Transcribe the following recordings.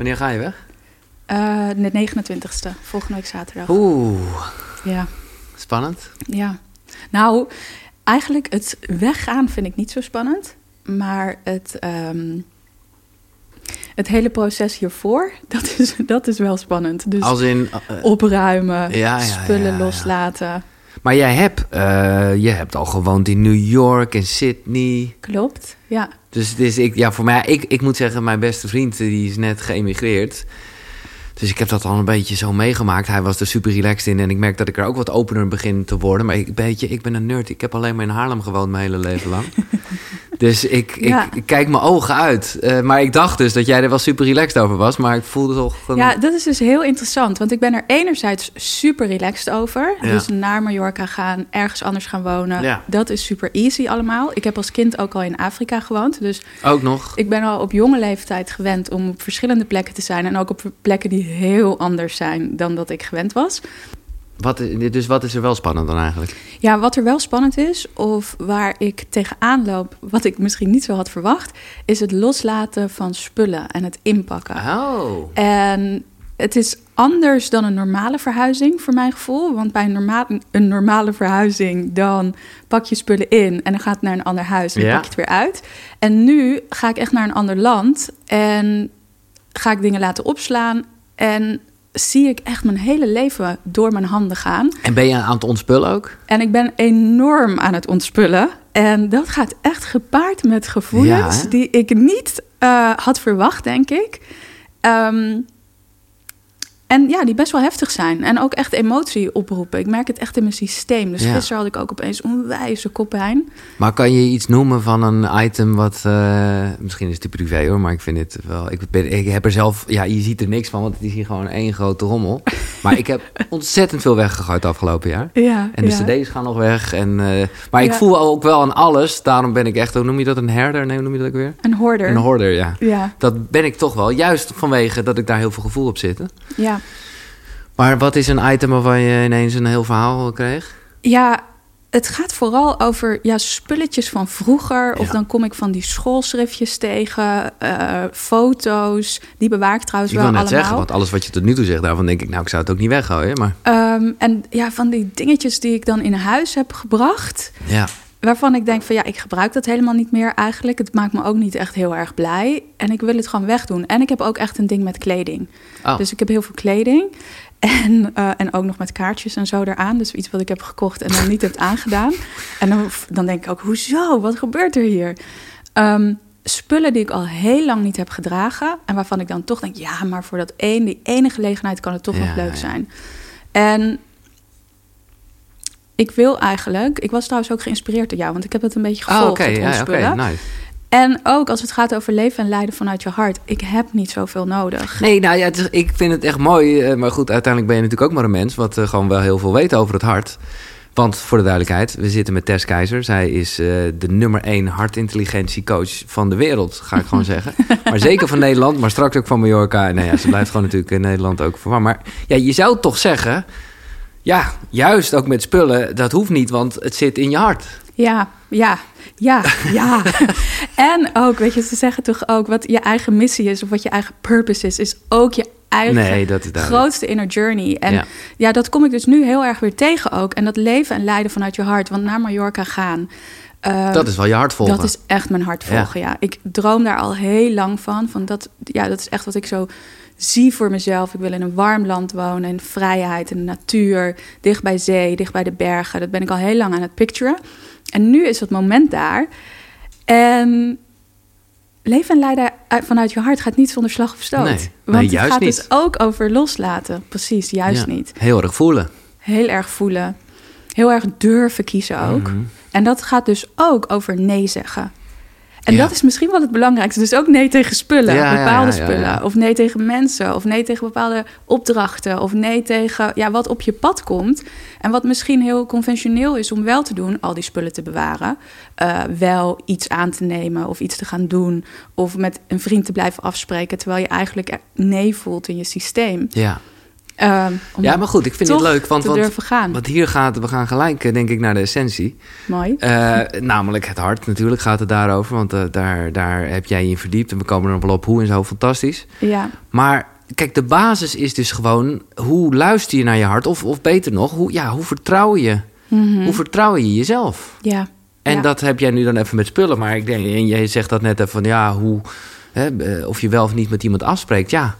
Wanneer ga je weg? Uh, de 29ste, volgende week zaterdag. Oeh. Ja. Spannend? Ja. Nou, eigenlijk het weggaan vind ik niet zo spannend. Maar het, ehm, het hele proces hiervoor, dat is, dat is wel spannend. Dus Als in... uh, opruimen, ja, ja, spullen ja. loslaten. Maar jij hebt, eh, je hebt al gewoond in New York en Sydney. Klopt, ja. Dus het is, ik, ja, voor mij, ik, ik moet zeggen, mijn beste vriend die is net geëmigreerd. Dus ik heb dat al een beetje zo meegemaakt. Hij was er super relaxed in en ik merk dat ik er ook wat opener begin te worden. Maar ik, weet je, ik ben een nerd. Ik heb alleen maar in Haarlem gewoond mijn hele leven lang. dus ik, ik, Ja. ik kijk mijn ogen uit. Eh, maar ik dacht dus dat jij er wel super relaxed over was. Maar ik voelde toch... een- Ja, dat is dus heel interessant. Want ik ben er enerzijds super relaxed over. Ja. Dus naar Mallorca gaan, ergens anders gaan wonen. Ja. Dat is super easy allemaal. Ik heb als kind ook al in Afrika gewoond. Dus Ook nog. ik ben al op jonge leeftijd gewend om op verschillende plekken te zijn. En ook op plekken die heel anders zijn dan dat ik gewend was. Wat, dus wat is er wel spannend dan eigenlijk? Ja, wat er wel spannend is, of waar ik tegenaan loop, wat ik misschien niet zo had verwacht, is het loslaten van spullen en het inpakken. Oh. En het is anders dan een normale verhuizing, voor mijn gevoel. Want bij een, norma een normale verhuizing, dan pak je spullen in en dan gaat het naar een ander huis en dan Ja. pak je het weer uit. En nu ga ik echt naar een ander land en ga ik dingen laten opslaan. En zie ik echt mijn hele leven door mijn handen gaan. En ben je aan het ontspullen ook? En ik ben enorm aan het ontspullen. En dat gaat echt gepaard met gevoelens Ja, die ik niet eh, had verwacht, denk ik. Ehm, en ja, die best wel heftig zijn. En ook echt emotie oproepen. Ik merk het echt in mijn systeem. Dus Ja. gisteren had ik ook opeens onwijze koppijn. Maar kan je iets noemen van een item wat... eh, misschien is het te privé hoor, maar ik vind het wel... Ik, ben, ik heb er zelf... Ja, je ziet er niks van, want het is hier gewoon één grote rommel. Maar ik heb ontzettend veel weggegooid afgelopen jaar. Ja, En de ja. cd's gaan nog weg. En, eh, maar ik Ja. voel ook wel aan alles. Daarom ben ik echt... Hoe noem je dat? Een herder? Nee, hoe noem je dat ook weer? Een hoorder. Een hoorder, ja. ja, Dat ben ik toch wel. Juist vanwege dat ik daar heel veel gevoel op zit. ja. Maar wat is een item waarvan je ineens een heel verhaal kreeg? Ja, het gaat vooral over ja, spulletjes van vroeger. Of Ja. dan kom ik van die schoolschriftjes tegen. eh, foto's. Die bewaar ik trouwens Ik wil wel net allemaal. zeggen, want alles wat je tot nu toe zegt, daarvan denk ik, nou, ik zou het ook niet weggooien. Maar Ehm, en ja, van die dingetjes die ik dan in huis heb gebracht. ja, Waarvan ik denk van ja, ik gebruik dat helemaal niet meer eigenlijk. Het maakt me ook niet echt heel erg blij. En ik wil het gewoon wegdoen. En ik heb ook echt een ding met kleding. Oh. Dus ik heb heel veel kleding. En, eh, en ook nog met kaartjes en zo eraan. Dus iets wat ik heb gekocht en dan niet heb aangedaan. En dan, dan denk ik ook, hoezo? Wat gebeurt er hier? Ehm, spullen die ik al heel lang niet heb gedragen. En waarvan ik dan toch denk, ja, maar voor dat één, die ene gelegenheid kan het toch Ja, nog leuk zijn. En ik wil eigenlijk, ik was trouwens ook geïnspireerd door jou, want ik heb het een beetje oh, gevolgd. oké, ja, oké, ontspullen. nice. En ook als het gaat over leven en lijden vanuit je hart. Ik heb niet zoveel nodig. Nee, nou ja, het is- ik vind het echt mooi. eh, Maar goed, uiteindelijk ben je natuurlijk ook maar een mens... wat eh, gewoon wel heel veel weet over het hart. Want voor de duidelijkheid, we zitten met Tess Keizer. Zij is eh, de nummer één hartintelligentiecoach van de wereld, ga ik gewoon zeggen. Maar zeker van Nederland, maar straks ook van Mallorca. En nou ja, ze blijft gewoon natuurlijk in Nederland ook voor. Maar ja, je zou toch zeggen... Ja, juist ook met spullen, dat hoeft niet, want het zit in je hart. Ja, ja, ja, ja. en ook, weet je, ze zeggen toch ook wat je eigen missie is of wat je eigen purpose is, is ook je eigen Nee, dat is duidelijk. grootste inner journey. En Ja. ja. dat kom ik dus nu heel erg weer tegen ook. En dat leven en lijden vanuit je hart, want naar Mallorca gaan. eh, Dat is wel je hart volgen. Dat is echt mijn hart volgen, ja. Ik droom daar al heel lang van. van dat, ja, dat is echt wat ik zo zie voor mezelf. Ik wil in een warm land wonen, in vrijheid, in de natuur, dicht bij zee, dicht bij de bergen. Dat ben ik al heel lang aan het picturen. En nu is dat moment daar. En leven en leiden uit- vanuit je hart gaat niet zonder slag of stoot. Nee, nee, Want het gaat niet. dus ook over loslaten. Precies, juist Ja, niet. Heel erg voelen. Heel erg voelen. Heel erg durven kiezen ook. Mhm. En dat gaat dus ook over nee zeggen. En Ja. dat is misschien wel het belangrijkste. Dus ook nee tegen spullen, Ja, bepaalde ja, spullen. Of nee tegen mensen. Of nee tegen bepaalde opdrachten. Of nee tegen ja, wat op je pad komt. En wat misschien heel conventioneel is om wel te doen, al die spullen te bewaren. eh, wel iets aan te nemen of iets te gaan doen. Of met een vriend te blijven afspreken. Terwijl je eigenlijk nee voelt in je systeem. Ja. Ehm, Ja, maar goed, ik vind het leuk. Want, want, gaan. want hier gaat, we gaan gelijk, eh, denk ik, naar de essentie. Mooi. Eh, namelijk het hart, natuurlijk gaat het daarover. Want eh, daar, daar heb jij je in verdiept. En we komen er nog wel op hoe en zo, fantastisch. Ja, Maar kijk, de basis is dus gewoon... hoe luister je naar je hart? Of, of beter nog, hoe, ja, hoe vertrouw je? Mhm. Hoe vertrouw je jezelf? ja. En Ja. dat heb jij nu dan even met spullen. Maar ik denk, en jij zegt dat net even van ja, hoe, hè, of je wel of niet met iemand afspreekt. Ja.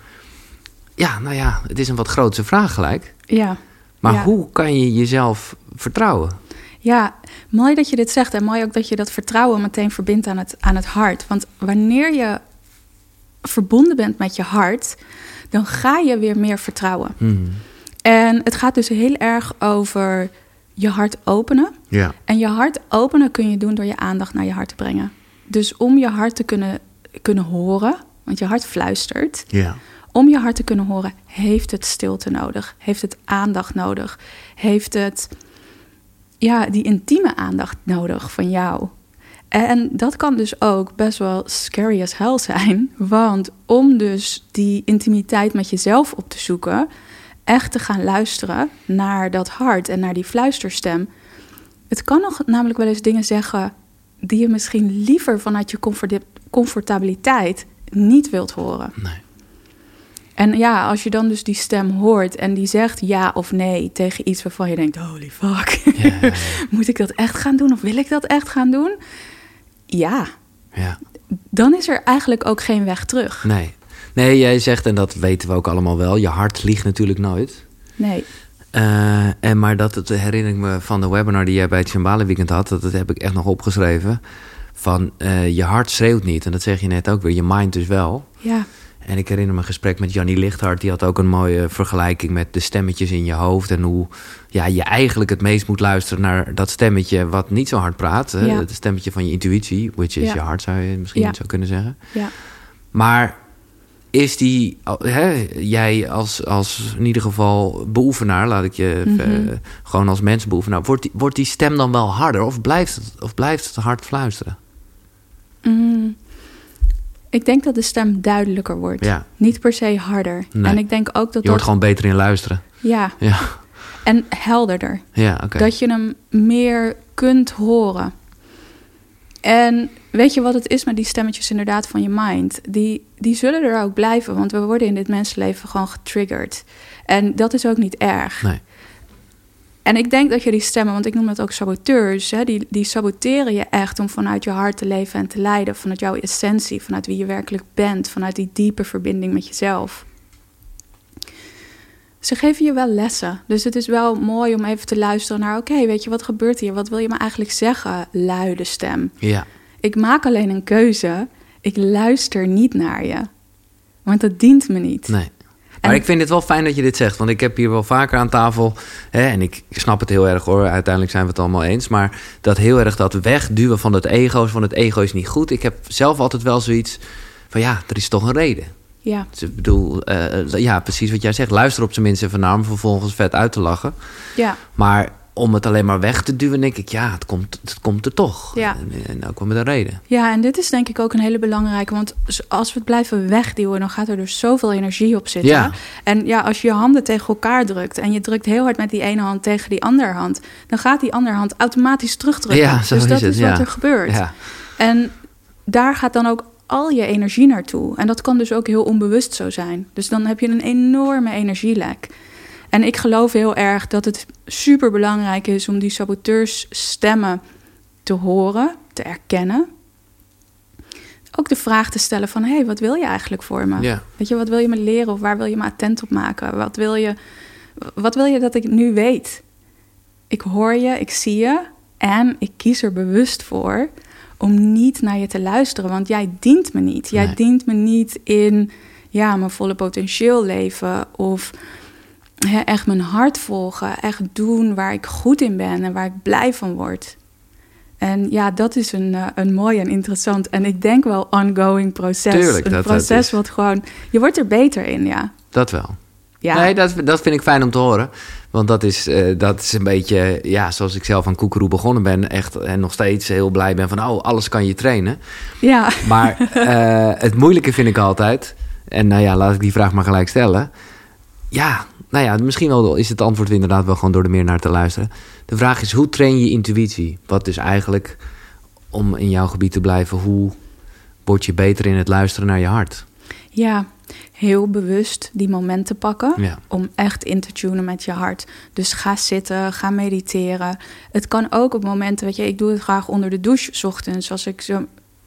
Ja, nou ja, het is een wat grootse vraag gelijk. ja. Maar Ja. hoe kan je jezelf vertrouwen? Ja, mooi dat je dit zegt en mooi ook dat je dat vertrouwen meteen verbindt aan het, aan het hart. Want wanneer je verbonden bent met je hart, dan ga je weer meer vertrouwen. Hmm. En het gaat dus heel erg over je hart openen. Ja. En je hart openen kun je doen door je aandacht naar je hart te brengen. Dus om je hart te kunnen, kunnen horen, want je hart fluistert. Ja. Om je hart te kunnen horen, heeft het stilte nodig, heeft het aandacht nodig, heeft het ja, die intieme aandacht nodig van jou. En dat kan dus ook best wel scary as hell zijn, want om dus die intimiteit met jezelf op te zoeken, echt te gaan luisteren naar dat hart en naar die fluisterstem. Het kan nog namelijk wel eens dingen zeggen die je misschien liever vanuit je comfort- comfortabiliteit niet wilt horen. Nee. En ja, als je dan dus die stem hoort en die zegt ja of nee tegen iets waarvan je denkt: holy fuck, moet ik dat echt gaan doen of wil ik dat echt gaan doen? Ja, ja. dan is er eigenlijk ook geen weg terug. Nee. Nee, jij zegt, en dat weten we ook allemaal wel, je hart liegt natuurlijk nooit. Nee, Eh, en maar dat het, herinner ik me van de webinar die jij bij het Shambhala weekend had, dat, dat heb ik echt nog opgeschreven. Van eh, je hart schreeuwt niet. En dat zeg je net ook weer, je mind dus wel. ja, En ik herinner me een gesprek met Jannie Lichthart. Die had ook een mooie vergelijking met de stemmetjes in je hoofd. En hoe ja, je eigenlijk het meest moet luisteren naar dat stemmetje wat niet zo hard praat. Ja. Het stemmetje van je intuïtie, which is Ja. je hart, zou je misschien Ja. zo kunnen zeggen. ja. Maar is die, hè, jij als, als in ieder geval beoefenaar, laat ik je Mhm. eh, gewoon als mens beoefenaar, wordt die, wordt die stem dan wel harder of blijft het, of blijft het hard fluisteren? Mm. Ik denk dat de stem duidelijker wordt. Ja, Niet per se harder. Nee. En ik denk ook dat je dat... wordt gewoon beter in luisteren. Ja, Ja, en helderder. ja oké. Dat je hem meer kunt horen. En weet je wat het is met die stemmetjes inderdaad van je mind? Die, die zullen er ook blijven, want we worden in dit mensenleven gewoon getriggerd. En dat is ook niet erg. Nee. En ik denk dat je die stemmen, want ik noem dat ook saboteurs, hè, die, die saboteren je echt om vanuit je hart te leven en te leiden, vanuit jouw essentie, vanuit wie je werkelijk bent, vanuit die diepe verbinding met jezelf. Ze geven je wel lessen. Dus het is wel mooi om even te luisteren naar: oké, weet je wat gebeurt hier? Wat wil je me eigenlijk zeggen, luide stem? Ja, Ik maak alleen een keuze. Ik luister niet naar je. Want dat dient me niet. nee. Maar En- ik vind het wel fijn dat je dit zegt. Want ik heb hier wel vaker aan tafel. Hè, en ik, snap het heel erg hoor. Uiteindelijk zijn we het allemaal eens. Maar dat heel erg dat wegduwen van het ego. Van het ego is niet goed. Ik heb zelf altijd wel zoiets van ja, er is toch een reden. Ja, Dus ik bedoel, eh, ja, precies wat jij zegt. Luister op zijn minst even naar hem. Vervolgens vet uit te lachen. ja, Maar om het alleen maar weg te duwen, denk ik, ja, het komt, het komt er toch. Ja. En, en ook wel met een reden. ja, en dit is denk ik ook een hele belangrijke. Want als we het blijven wegduwen, dan gaat er dus zoveel energie op zitten. Ja. En ja, als je je handen tegen elkaar drukt en je drukt heel hard met die ene hand tegen die andere hand, dan gaat die andere hand automatisch terugdrukken. Ja, zo dus is dat het, is ja. wat er gebeurt. Ja, En daar gaat dan ook al je energie naartoe. En dat kan dus ook heel onbewust zo zijn. Dus dan heb je een enorme energielek. En ik geloof heel erg dat het super belangrijk is om die saboteursstemmen te horen, te erkennen. Ook de vraag te stellen van, hé, hey, wat wil je eigenlijk voor me? Weet je, wat wil je me leren of waar wil je me attent op maken? Wat wil je, wat wil je dat ik nu weet? Ik hoor je, ik zie je en ik kies er bewust voor om niet naar je te luisteren, want jij dient me niet. Jij Nee. dient me niet in ja, mijn volle potentieel leven of hè, echt mijn hart volgen, echt doen waar ik goed in ben en waar ik blij van word. En ja, dat is een, eh, een mooi en interessant en ik denk wel ongoing proces. Tuurlijk, een dat- proces is- wat gewoon, je wordt er beter in, ja. Dat wel. Ja, Nee, dat, dat vind ik fijn om te horen. Want dat is, eh, dat is een beetje, ja, zoals ik zelf aan Koekeroe begonnen ben. Echt, en nog steeds heel blij ben van, oh, alles kan je trainen. ja, Maar eh, het moeilijke vind ik altijd, en nou ja, laat ik die vraag maar gelijk stellen. Ja, nou ja, misschien wel is het antwoord inderdaad wel gewoon door er meer naar te luisteren. De vraag is, hoe train je intuïtie? Wat dus eigenlijk, om in jouw gebied te blijven, hoe word je beter in het luisteren naar je hart? Ja, heel bewust die momenten pakken om echt in te tunen met je hart. Dus ga zitten, ga mediteren. Het kan ook op momenten, weet je, ik doe het graag onder de douche, s ochtends, als ik zo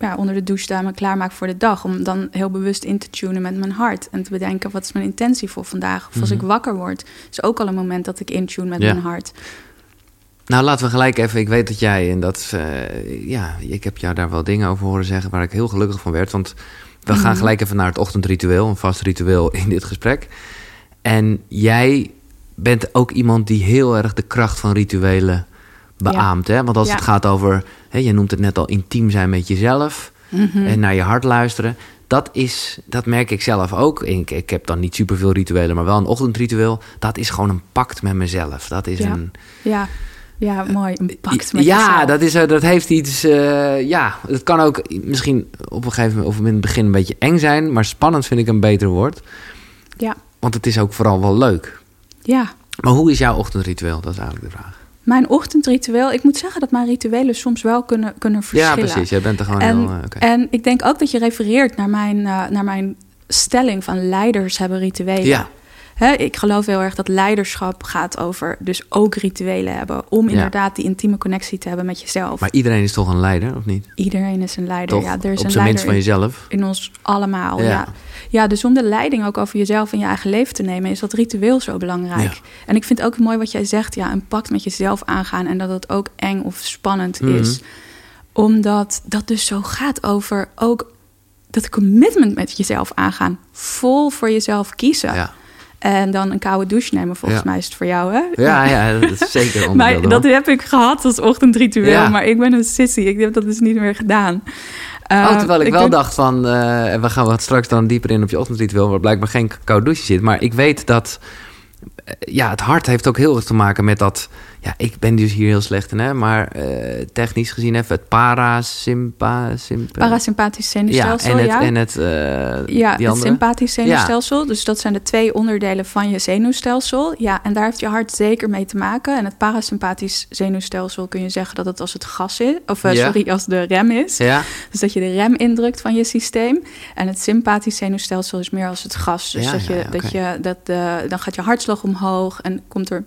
ja, onder de douche sta me klaarmaak voor de dag. Om dan heel bewust in te tunen met mijn hart. En te bedenken, wat is mijn intentie voor vandaag? Of als ik mhm. wakker word, is ook al een moment dat ik intune met mijn hart. Nou, laten we gelijk even. Ik weet dat jij en dat. Uh, ja, ik heb jou daar wel dingen over horen zeggen waar ik heel gelukkig van werd. Want we gaan mhm. gelijk even naar het ochtendritueel, een vast ritueel in dit gesprek. En jij bent ook iemand die heel erg de kracht van rituelen beaamt. Hè? Want als het gaat over, hè, je noemt het net al, intiem zijn met jezelf mhm. en naar je hart luisteren. Dat, is, dat merk ik zelf ook. Ik, ik heb dan niet superveel rituelen, maar wel een ochtendritueel. Dat is gewoon een pact met mezelf. Dat is een. Ja. Ja, mooi. Een pact met ja, jezelf. dat, is, dat heeft iets... Uh, ja, het kan ook misschien op een gegeven moment... of in het begin een beetje eng zijn... maar spannend vind ik een beter woord. Ja. Want het is ook vooral wel leuk. Ja. Maar hoe is jouw ochtendritueel? Dat is eigenlijk de vraag. Mijn ochtendritueel, ik moet zeggen dat mijn rituelen soms wel kunnen, kunnen verschillen. Ja, precies. Jij bent er gewoon en, heel... Uh, En ik denk ook dat je refereert naar mijn, uh, naar mijn stelling van leiders hebben rituelen. Ja ik geloof heel erg dat leiderschap gaat over dus ook rituelen hebben. Om inderdaad die intieme connectie te hebben met jezelf. Maar iedereen is toch een leider, of niet? Iedereen is een leider. Ja, er is Op een van jezelf. In, ons allemaal. Ja. ja. dus om de leiding ook over jezelf en je eigen leven te nemen, is dat ritueel zo belangrijk. En ik vind ook mooi wat jij zegt. Ja, een pact met jezelf aangaan. En dat het ook eng of spannend mhm. is. Omdat dat dus zo gaat over ook dat commitment met jezelf aangaan. Vol voor jezelf kiezen. Ja. En dan een koude douche nemen. Volgens mij is het voor jou, hè? Ja, ja dat is zeker Maar dat heb ik gehad als ochtendritueel. Maar ik ben een sissy. Ik heb dat dus niet meer gedaan. oh, terwijl ik, wel dacht van... Uh, we gaan wat straks dan dieper in op je ochtendritueel... waar blijkbaar geen koude douche zit. Maar ik weet dat... Eh, ja, het hart heeft ook heel erg te maken met dat ja, ik ben dus hier heel slecht in, hè, maar uh, technisch gezien even het parasympa, sympa, parasympathisch zenuwstelsel. Ja, en het, en het, uh, ja, het sympathisch zenuwstelsel. Dus dat zijn de twee onderdelen van je zenuwstelsel. Ja, en daar heeft je hart zeker mee te maken. En het parasympathisch zenuwstelsel kun je zeggen dat het als het gas is, of uh, sorry, als de rem is. Ja. Dus dat je de rem indrukt van je systeem. En het sympathisch zenuwstelsel is meer als het gas. Dus dat je, dat je dat, dan gaat je hartslag omhoog en komt er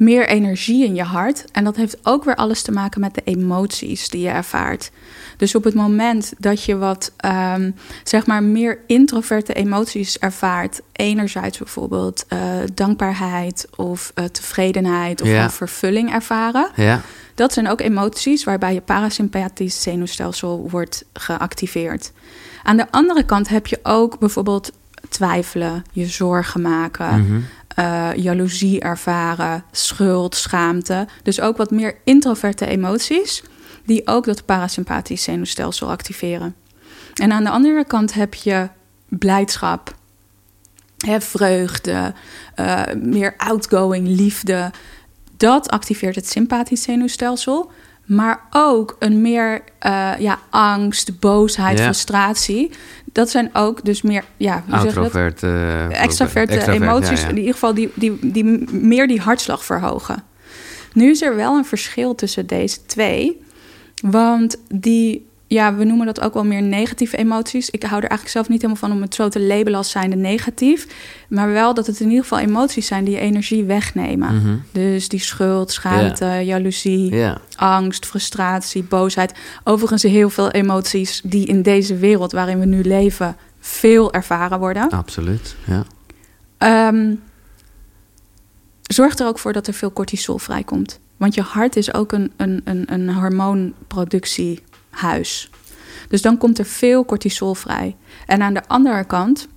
meer energie in je hart. En dat heeft ook weer alles te maken met de emoties die je ervaart. Dus op het moment dat je wat, um, zeg maar, meer introverte emoties ervaart, enerzijds bijvoorbeeld uh, dankbaarheid of uh, tevredenheid of ja. vervulling ervaren. Ja. Dat zijn ook emoties waarbij je parasympathisch zenuwstelsel wordt geactiveerd. Aan de andere kant heb je ook bijvoorbeeld twijfelen, je zorgen maken. Mm uh, jaloezie ervaren, schuld, schaamte. Dus ook wat meer introverte emoties, die ook dat parasympathisch zenuwstelsel activeren. En aan de andere kant heb je blijdschap, hè, vreugde, uh, meer outgoing, liefde. Dat activeert het sympathisch zenuwstelsel. Maar ook een meer uh, ja, angst, boosheid, frustratie dat zijn ook dus meer, ja, hoe uh, extraverte emoties, in ieder geval die, die, die meer die hartslag verhogen. Nu is er wel een verschil tussen deze twee, want die ja, we noemen dat ook wel meer negatieve emoties. Ik hou er eigenlijk zelf niet helemaal van om het zo te labelen als zijnde negatief. Maar wel dat het in ieder geval emoties zijn die energie wegnemen. Mhm. Dus die schuld, schaamte, jaloezie, angst, frustratie, boosheid. Overigens heel veel emoties die in deze wereld waarin we nu leven veel ervaren worden. Absoluut, ja. Um, zorg er ook voor dat er veel cortisol vrijkomt. Want je hart is ook een, een, een, een hormoonproductie huis. Dus dan komt er veel cortisol vrij. En aan de andere kant,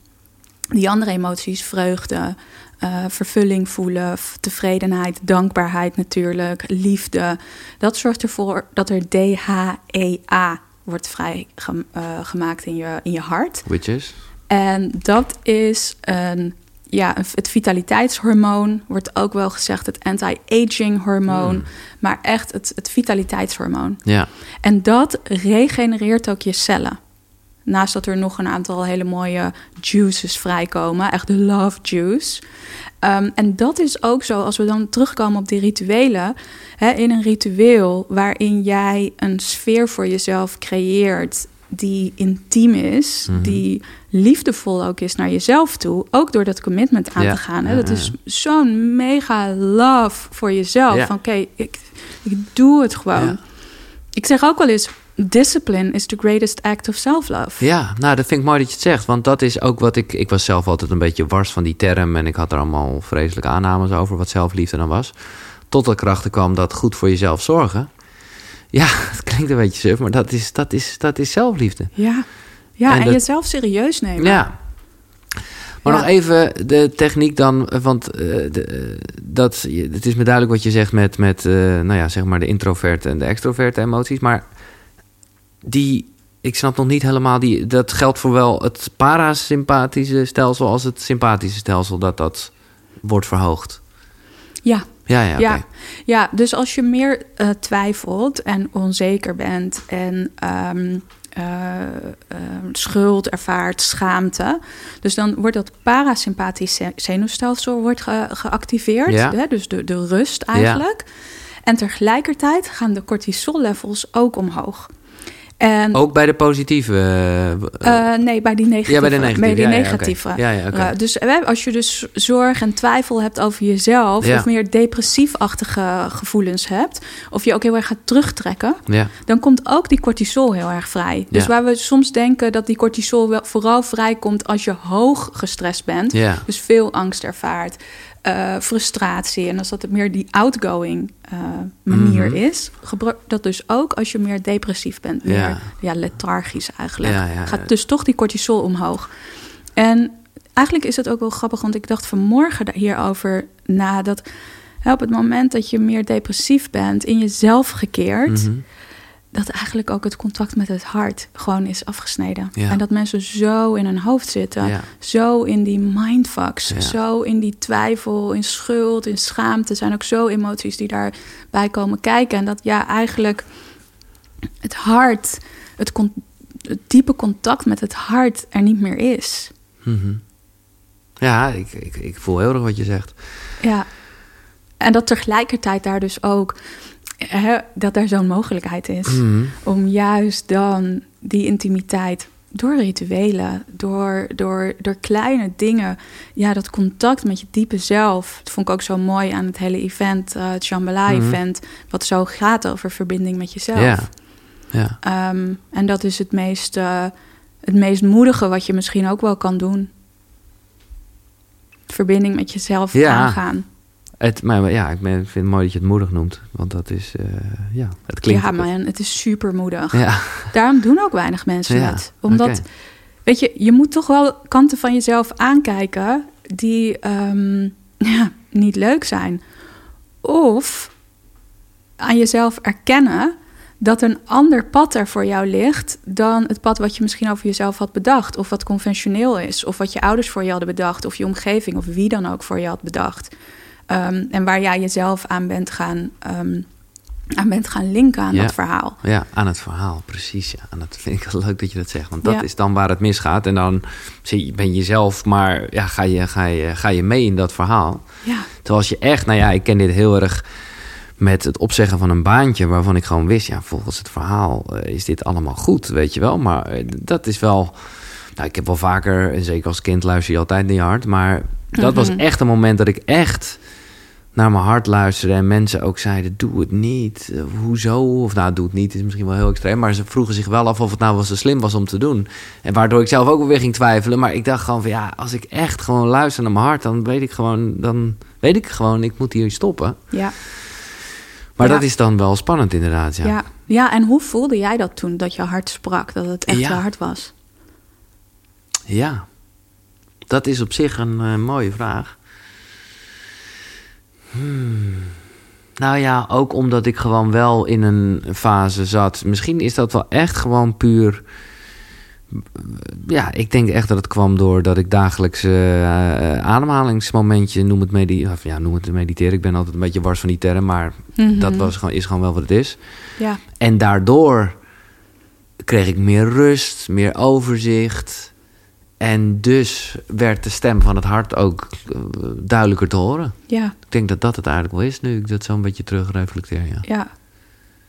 die andere emoties, vreugde, uh, vervulling voelen, tevredenheid, dankbaarheid natuurlijk, liefde, dat zorgt ervoor dat er DHEA wordt vrijgemaakt uh, in, je, in je hart. Which is? En dat is een ja, het vitaliteitshormoon wordt ook wel gezegd het anti-aging hormoon, hmm. maar echt het, het vitaliteitshormoon. Ja. En dat regenereert ook je cellen. Naast dat er nog een aantal hele mooie juices vrijkomen. Echt de love juice. Ehm, en dat is ook zo, als we dan terugkomen op die rituelen. Hè, in een ritueel waarin jij een sfeer voor jezelf creëert die intiem is, mhm. die liefdevol ook is naar jezelf toe, ook door dat commitment aan te gaan. Hè? dat is zo'n mega love voor jezelf. Van oké, ik, ik doe het gewoon. Ik zeg ook wel eens, discipline is the greatest act of self-love. Ja, nou, dat vind ik mooi dat je het zegt. Want dat is ook wat ik... Ik was zelf altijd een beetje wars van die term... en ik had er allemaal vreselijke aannames over... wat zelfliefde dan was. Tot ik erachter kwam dat goed voor jezelf zorgen... Ja, het klinkt een beetje suf, maar dat is, dat is, dat is zelfliefde. Ja, ja en, jezelf serieus nemen. Ja. Maar nog even de techniek dan, want uh, de, dat, het is me duidelijk wat je zegt met, met uh, nou ja, zeg maar de introverte en de extroverte emoties. Maar die, ik snap nog niet helemaal, die, dat geldt voor wel het parasympathische stelsel als het sympathische stelsel, dat dat wordt verhoogd. Ja. Ja, ja, ja. ja, dus als je meer uh, twijfelt en onzeker bent en um, uh, uh, schuld ervaart, schaamte. Dus dan wordt dat parasympathisch zenuwstelsel wordt ge geactiveerd. Ja. Hè, dus de, de rust eigenlijk. Ja. En tegelijkertijd gaan de cortisol levels ook omhoog. En, ook bij de positieve? Uh, nee, bij die negatieve. Ja, bij de negatieve. Bij die negatieve. Ja, ja, okay. uh, dus als je dus zorg en twijfel hebt over jezelf... of meer depressiefachtige gevoelens hebt... of je ook heel erg gaat terugtrekken... dan komt ook die cortisol heel erg vrij. Dus waar we soms denken dat die cortisol wel vooral vrijkomt... als je hoog gestrest bent, dus veel angst ervaart... Uh, frustratie en als dat meer die outgoing uh, manier mm -hmm. is, gebruik dat dus ook als je meer depressief bent, meer ja, ja lethargisch eigenlijk. Ja, ja, gaat dus toch die cortisol omhoog. En eigenlijk is het ook wel grappig, want ik dacht vanmorgen hierover na dat op het moment dat je meer depressief bent, in jezelf gekeerd. Mm -hmm dat eigenlijk ook het contact met het hart gewoon is afgesneden. En dat mensen zo in hun hoofd zitten, zo in die mindfucks, zo in die twijfel, in schuld, in schaamte. zijn ook zo emoties die daarbij komen kijken. En dat ja, eigenlijk het hart, het, het diepe contact met het hart er niet meer is. Mm Ja, ik, ik, ik voel heel erg wat je zegt. Ja, en dat tegelijkertijd daar dus ook dat er zo'n mogelijkheid is mhm. om juist dan die intimiteit door rituelen, door, door, door kleine dingen, ja, dat contact met je diepe zelf. Dat vond ik ook zo mooi aan het hele event, uh, het Shambhala-event, mhm. wat zo gaat over verbinding met jezelf. Ja. ja. Um, en dat is het meest, uh, het meest moedige wat je misschien ook wel kan doen. Verbinding met jezelf ja. aangaan. Het, maar ja, ik vind het mooi dat je het moedig noemt. Want dat is, uh, ja, het klinkt... Ja, man, het is super moedig. Ja. Daarom doen ook weinig mensen ja, het. Omdat, weet je, je moet toch wel kanten van jezelf aankijken... die um, ja, niet leuk zijn. Of aan jezelf erkennen dat een ander pad er voor jou ligt dan het pad wat je misschien over jezelf had bedacht, of wat conventioneel is, of wat je ouders voor je hadden bedacht, of je omgeving, of wie dan ook voor je had bedacht. Um, en waar jij jezelf aan bent gaan, um, aan bent gaan linken aan dat verhaal. Ja, aan het verhaal, precies. Ja. En dat vind ik heel leuk dat je dat zegt. Want dat is dan waar het misgaat. En dan ben je jezelf, maar ja, ga, je, ga, je, ga je mee in dat verhaal. Ja. Terwijl als je echt, nou ja, ik ken dit heel erg met het opzeggen van een baantje waarvan ik gewoon wist, ja, volgens het verhaal uh, is dit allemaal goed, weet je wel. Maar uh, dat is wel, nou, ik heb wel vaker, en zeker als kind luister je altijd naar je hart, maar dat was mhm. echt een moment dat ik echt naar mijn hart luisterde en mensen ook zeiden: Doe het niet. Eh, hoezo? Of nou, doe het niet, is misschien wel heel extreem. Maar ze vroegen zich wel af of het nou wel zo slim was om te doen. En waardoor ik zelf ook weer ging twijfelen. Maar ik dacht gewoon van ja, als ik echt gewoon luister naar mijn hart, dan weet ik gewoon, dan weet ik gewoon, ik moet hier stoppen. Ja. Maar dat is dan wel spannend, inderdaad. Ja. ja. Ja, en hoe voelde jij dat toen dat je hart sprak, dat het echt ja. hart was? Ja, dat is op zich een uh, mooie vraag. Hmm. Nou ja, ook omdat ik gewoon wel in een fase zat. Misschien is dat wel echt gewoon puur. Ja, ik denk echt dat het kwam doordat ik dagelijks uh, ademhalingsmomentje, noem het, medi of ja, noem het mediteren. Ik ben altijd een beetje wars van die term, maar mhm. dat was gewoon, is gewoon wel wat het is. Ja. En daardoor kreeg ik meer rust, meer overzicht. En dus werd de stem van het hart ook eh, duidelijker te horen. Ja. Ik denk dat dat het eigenlijk wel is nu ik dat zo'n beetje terug reflecteer. Ja. Ja.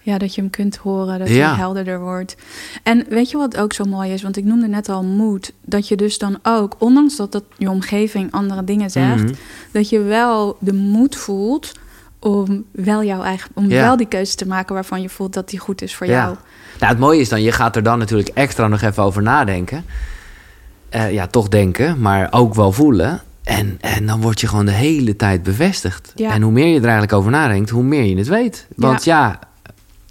Ja, dat je hem kunt horen, dat Ja. hij helderder wordt. En weet je wat ook zo mooi is? Want ik noemde net al moed. Dat je dus dan ook, ondanks dat, dat je omgeving andere dingen zegt... Mhm. dat je wel de moed voelt om wel jouw eigen... om Ja. wel die keuze te maken waarvan je voelt dat die goed is voor Ja. jou. Nou, het mooie is dan, je gaat er dan natuurlijk extra nog even over nadenken. Eh, ja, toch denken, maar ook wel voelen. En, en dan word je gewoon de hele tijd bevestigd. Ja. En hoe meer je er eigenlijk over nadenkt, hoe meer je het weet. Want ja,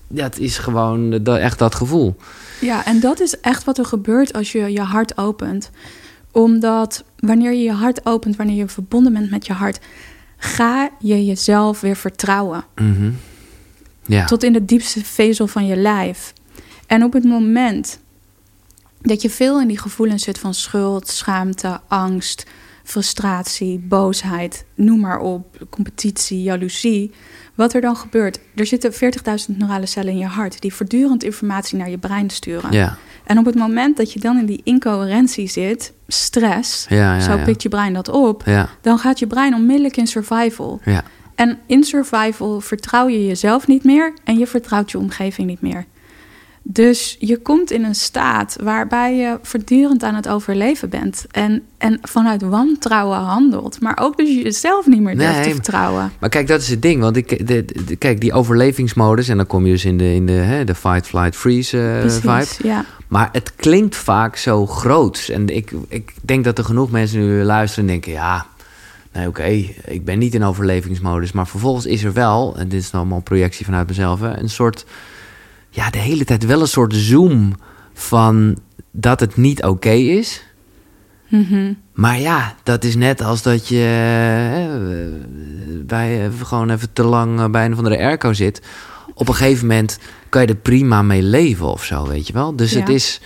ja het is gewoon dat, echt dat gevoel. Ja, en dat is echt wat er gebeurt als je je hart opent. Omdat wanneer je je hart opent, wanneer je verbonden bent met je hart, ga je jezelf weer vertrouwen. Mhm. Ja. Tot in de diepste vezel van je lijf. En op het moment dat je veel in die gevoelens zit van schuld, schaamte, angst, frustratie, boosheid, noem maar op, competitie, jaloezie. Wat er dan gebeurt, er zitten 40.000 neurale cellen in je hart die voortdurend informatie naar je brein sturen. ja. En op het moment dat je dan in die incoherentie zit, stress, Ja, ja, zo pikt je brein dat op, dan gaat je brein onmiddellijk in survival. ja. En in survival vertrouw je jezelf niet meer en je vertrouwt je omgeving niet meer. Dus je komt in een staat waarbij je voortdurend aan het overleven bent. En, en vanuit wantrouwen handelt. Maar ook dus jezelf niet meer durft Nee, te vertrouwen. Maar kijk, dat is het ding. Want ik, de, de- kijk, die overlevingsmodus... en dan kom je dus in de, in de, hè, de fight, flight, freeze eh, Precies, vibe. ja. Maar het klinkt vaak zo groots. En ik, ik denk dat er genoeg mensen nu luisteren en denken... ja, nee, oké, ik ben niet in overlevingsmodus. Maar vervolgens is er wel, en dit is allemaal een projectie vanuit mezelf... Een soort, ja, de hele tijd wel een soort zoom van dat het niet oké is... Mhm. Maar ja, dat is net als dat je eh, bij, eh, gewoon even te lang eh, bij een of andere airco zit. Op een gegeven moment kan je er prima mee leven of zo, weet je wel. Dus Ja. het, is,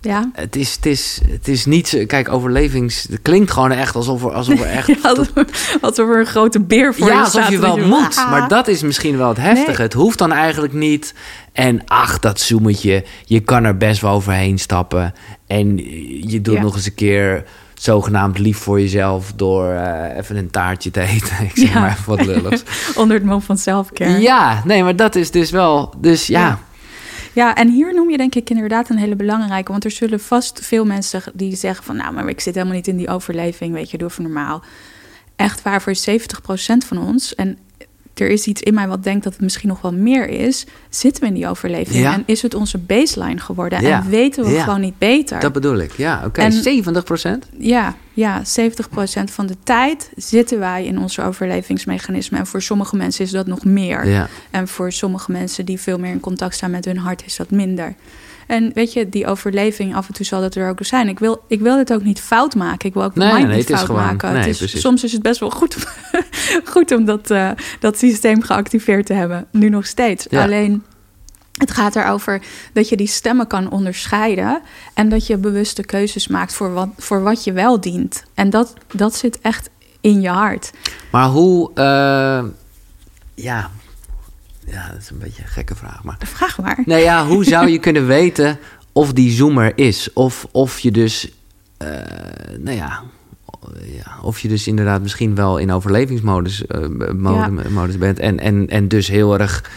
Ja. het, is, het, is, het is niet zo... Kijk, overlevings... Het klinkt gewoon echt alsof er, alsof er echt... Ja, alsof, alsof er een grote beer voor ja, je alsof staat. je wel moet. Ah. Maar dat is misschien wel het heftige. Nee. Het hoeft dan eigenlijk niet. En ach, dat zoemetje. Je kan er best wel overheen stappen. En je doet Ja. nog eens een keer zogenaamd lief voor jezelf... door eh, even een taartje te eten. Ik zeg Ja. maar even wat lulligs. Onder het mom van selfcare. ja, nee, maar dat is dus wel... Dus ja, Ja. En hier noem je denk ik inderdaad een hele belangrijke. Want er zullen vast veel mensen die zeggen van... nou, maar ik zit helemaal niet in die overleving, weet je, doe even normaal. Echt waar, voor 70% van ons... en er is iets in mij wat denkt dat het misschien nog wel meer is... zitten we in die overleving Ja. en is het onze baseline geworden... Ja. en weten we Ja. gewoon niet beter. dat bedoel ik. Ja, oké. En- 70 procent? Ja, ja, 70% van de tijd zitten wij in onze overlevingsmechanismen. En voor sommige mensen is dat nog meer. En voor sommige mensen die veel meer in contact staan met hun hart, is dat minder. En weet je, die overleving, af en toe zal dat er ook zijn. Ik wil, ik wil het ook niet fout maken. Ik wil ook Nee, nee, niet het is fout gewoon- maken. nee, het is, precies. soms is het best wel goed, goed om dat, eh, dat systeem geactiveerd te hebben. Nu nog steeds. Ja. Alleen, het gaat erover dat je die stemmen kan onderscheiden. En dat je bewuste keuzes maakt voor wat, voor wat je wel dient. En dat, dat zit echt in je hart. Maar hoe... eh, ja... Ja, dat is een beetje een gekke vraag, maar... Vraag maar. Nou ja, hoe zou je kunnen weten of die zoomer is? Of, of je dus, eh, nou ja, ja, of je dus inderdaad misschien wel in overlevingsmodus eh, mode, modus bent. En, en, en dus heel erg,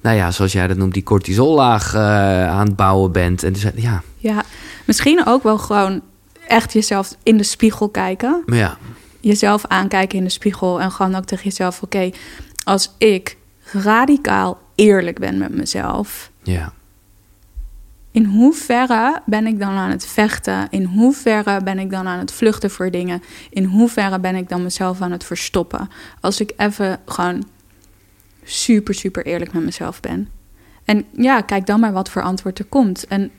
nou ja, zoals jij dat noemt, die cortisollaag eh, aan het bouwen bent. En dus, ja, Ja, misschien ook wel gewoon echt jezelf in de spiegel kijken. ja, Jezelf aankijken in de spiegel en gewoon ook tegen jezelf: oké, als ik radicaal eerlijk ben met mezelf, ja, in hoeverre ben ik dan aan het vechten? In hoeverre ben ik dan aan het vluchten voor dingen? In hoeverre ben ik dan mezelf aan het verstoppen? Als ik even gewoon super, super eerlijk met mezelf ben. En ja, kijk dan maar wat voor antwoord er komt. En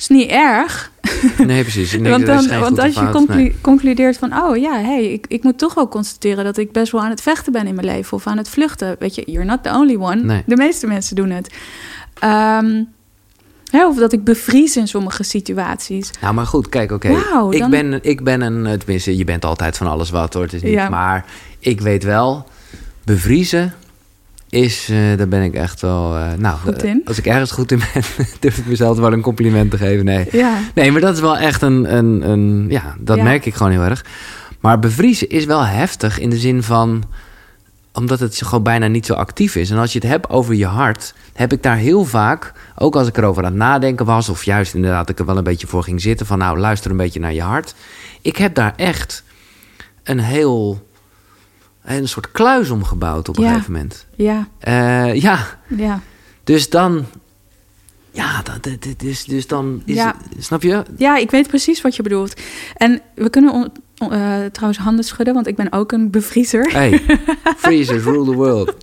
is niet erg. nee precies. Want dan, als je fout, conclu- nee. concludeert van... oh ja, hey, ik, ik moet toch wel constateren... dat ik best wel aan het vechten ben in mijn leven... of aan het vluchten. Weet je, you're not the only one. Nee. De meeste mensen doen het. Ehm, hè, of dat ik bevries in sommige situaties. Nou, maar goed, kijk, oké. Ik, dan- ben, ik ben een, eh, tenminste, je bent altijd van alles wat hoor, het is niet. Ja. Maar ik weet wel, bevriezen is, uh, daar ben ik echt wel... Uh, nou, goed in. als ik ergens goed in ben, durf ik mezelf wel een compliment te geven. Nee, ja. nee maar dat is wel echt een... een, een ja, dat Ja. merk ik gewoon heel erg. Maar bevriezen is wel heftig in de zin van... omdat het gewoon bijna niet zo actief is. En als je het hebt over je hart... heb ik daar heel vaak, ook als ik erover aan het nadenken was... of juist inderdaad ik er wel een beetje voor ging zitten... van nou, luister een beetje naar je hart. Ik heb daar echt een heel... een soort kluis om gebouwd op een Ja. gegeven moment. Ja, Eh, ja, ja. dus dan... Ja, dat, is, dus dan is Ja. het- snap je? ja, ik weet precies wat je bedoelt. En we kunnen on- on- eh, trouwens handen schudden, want ik ben ook een bevriezer. Hey, freezers rule the world.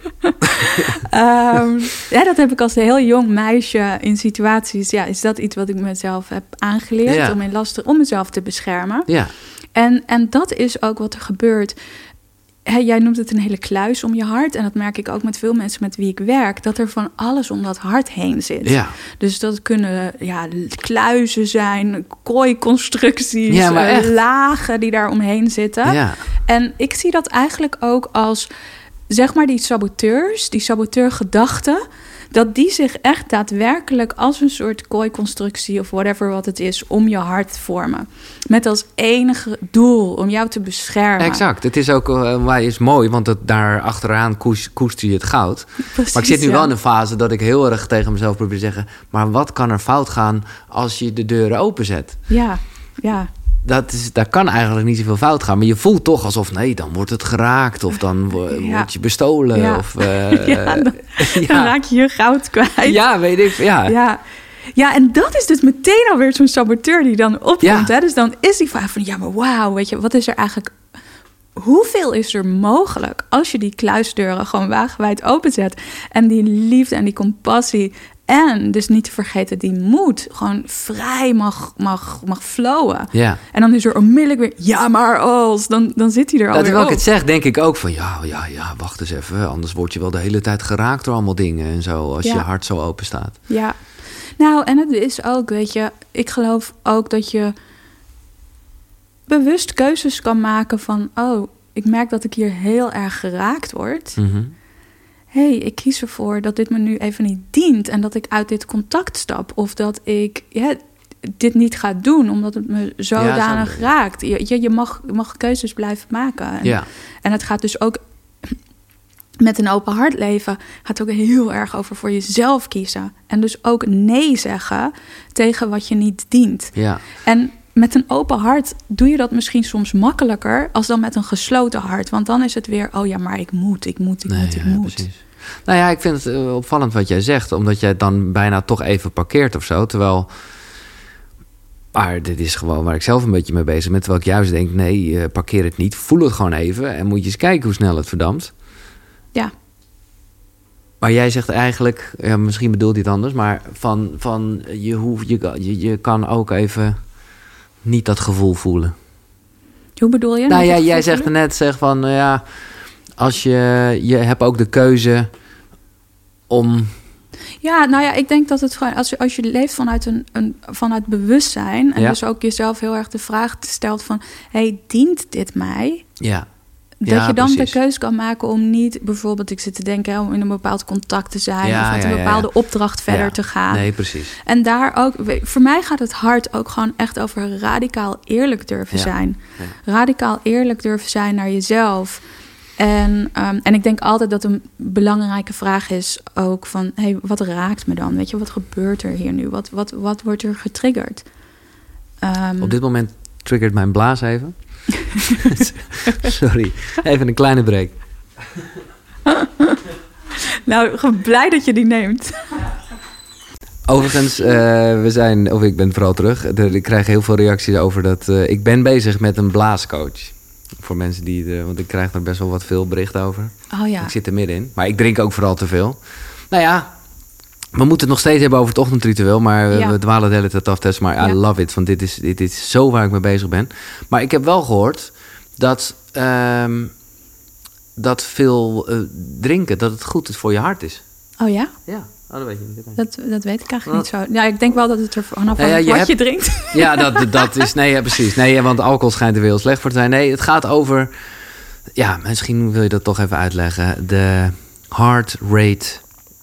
Ehm, ja, dat heb ik als heel jong meisje in situaties. Ja, is dat iets wat ik mezelf heb aangeleerd Ja. om in last om mezelf te beschermen? Ja, En, en dat is ook wat er gebeurt. Jij noemt het een hele kluis om je hart. En dat merk ik ook met veel mensen met wie ik werk. Dat er van alles om dat hart heen zit. ja. Dus dat kunnen ja, kluizen zijn, kooiconstructies, Ja, eh, lagen die daar omheen zitten. ja. En ik zie dat eigenlijk ook als, zeg maar, die saboteurs, die saboteurgedachten, dat die zich echt daadwerkelijk als een soort kooiconstructie of whatever wat het is, om je hart vormen. Met als enige doel om jou te beschermen. Exact. Het is ook maar is mooi, want het, daar achteraan koes, koester je het goud. Precies, maar ik zit nu ja. wel in een fase dat ik heel erg tegen mezelf probeer te zeggen... maar wat kan er fout gaan als je de deuren openzet? Ja, ja, Dat is, daar kan eigenlijk niet zoveel fout gaan. Maar je voelt toch alsof, nee, dan wordt het geraakt... of dan wo- Ja. word je bestolen. Ja. Of, eh, Ja, dan- dan ja. raak je je goud kwijt. ja, weet ik. Ja. Ja. Ja, en dat is dus meteen alweer zo'n saboteur die dan opkomt. Ja. Hè? Dus dan is die vraag van, ja, maar wauw, weet je, wat is er eigenlijk... Hoeveel is er mogelijk als je die kluisdeuren gewoon wagenwijd openzet... en die liefde en die compassie en dus niet te vergeten die moed... gewoon vrij mag, mag, mag flowen. ja. En dan is er onmiddellijk weer, ja, maar als... dan, dan zit hij er Dat alweer terwijl ik het zeg, denk ik ook van... ja, ja, ja, wacht eens even. Anders word je wel de hele tijd geraakt door allemaal dingen en zo... als Ja. je hart zo open staat. Ja, nou, en het is ook, weet je, ik geloof ook dat je bewust keuzes kan maken van, oh, ik merk dat ik hier heel erg geraakt word. Hé, hey, ik kies ervoor dat dit me nu even niet dient en dat ik uit dit contact stap. Of dat ik ja, dit niet ga doen omdat het me zodanig zo. raakt. Je, je, je, mag, je mag keuzes blijven maken. En, Ja, en het gaat dus ook met een open hart leven, gaat ook heel erg over voor jezelf kiezen. En dus ook nee zeggen tegen wat je niet dient. ja. En met een open hart doe je dat misschien soms makkelijker als dan met een gesloten hart. Want dan is het weer, oh ja, maar ik moet, ik moet, ik Nee, moet, ik ja, moet. precies. Nou ja, ik vind het eh, opvallend wat jij zegt, omdat jij het dan bijna toch even parkeert of zo. Terwijl. Maar dit is gewoon waar ik zelf een beetje mee bezig ben. Terwijl ik juist denk: nee, eh, parkeer het niet. Voel het gewoon even en moet je eens kijken hoe snel het verdampt. Ja. Maar jij zegt eigenlijk, ja, misschien bedoelt hij het anders, maar van, van je, hoeft, je, je, je kan ook even niet dat gevoel voelen. Hoe bedoel je? Nou jij gevoel zegt net zeg van, nou ja, als je, je hebt ook de keuze om, Ja, nou ja, ik denk dat het gewoon, als je, als je leeft vanuit, een, een, vanuit bewustzijn... en Ja. dus ook jezelf heel erg de vraag stelt van... hey, dient dit mij? ja, Dat Ja, je dan precies. de keuze kan maken om niet, bijvoorbeeld, ik zit te denken, om in een bepaald contact te zijn Ja, of met een bepaalde opdracht verder te gaan. nee, precies. En daar ook, voor mij gaat het hart ook gewoon echt over radicaal eerlijk durven zijn. Ja. Radicaal eerlijk durven zijn naar jezelf. En, ehm, en ik denk altijd dat een belangrijke vraag is ook van, hey, wat raakt me dan? Weet je, wat gebeurt er hier nu? Wat, wat, wat wordt er getriggerd? Ehm, Op dit moment triggert mijn blaas even. Sorry, even een kleine break. Nou, blij dat je die neemt. Overigens, eh, we zijn, of ik ben vooral terug. Er- Ik krijg heel veel reacties over dat. eh, ik ben bezig met een blaascoach. Voor mensen die. De, want ik krijg er best wel wat veel berichten over. Oh ja. Ik zit er middenin. Maar ik drink ook vooral te veel. Nou ja, we moeten het nog steeds hebben over het ochtendritueel. Maar Ja. we dwalen de hele tijd af. Maar I Ja. love it. Want dit is, dit is zo waar ik mee bezig ben. Maar ik heb wel gehoord dat. ehm, dat veel eh, drinken, dat het goed is voor je hart is. Oh ja? Ja, oh, dat weet je niet. Dat, dat weet ik eigenlijk niet zo. Ja, ik denk wel dat het er vanaf Nou ja, je wat hebt- je drinkt. Ja, dat, dat is. Nee, ja, precies. Nee, want alcohol schijnt er weer heel slecht voor te zijn. Nee, het gaat over. Ja, misschien wil je dat toch even uitleggen. De, Heart rate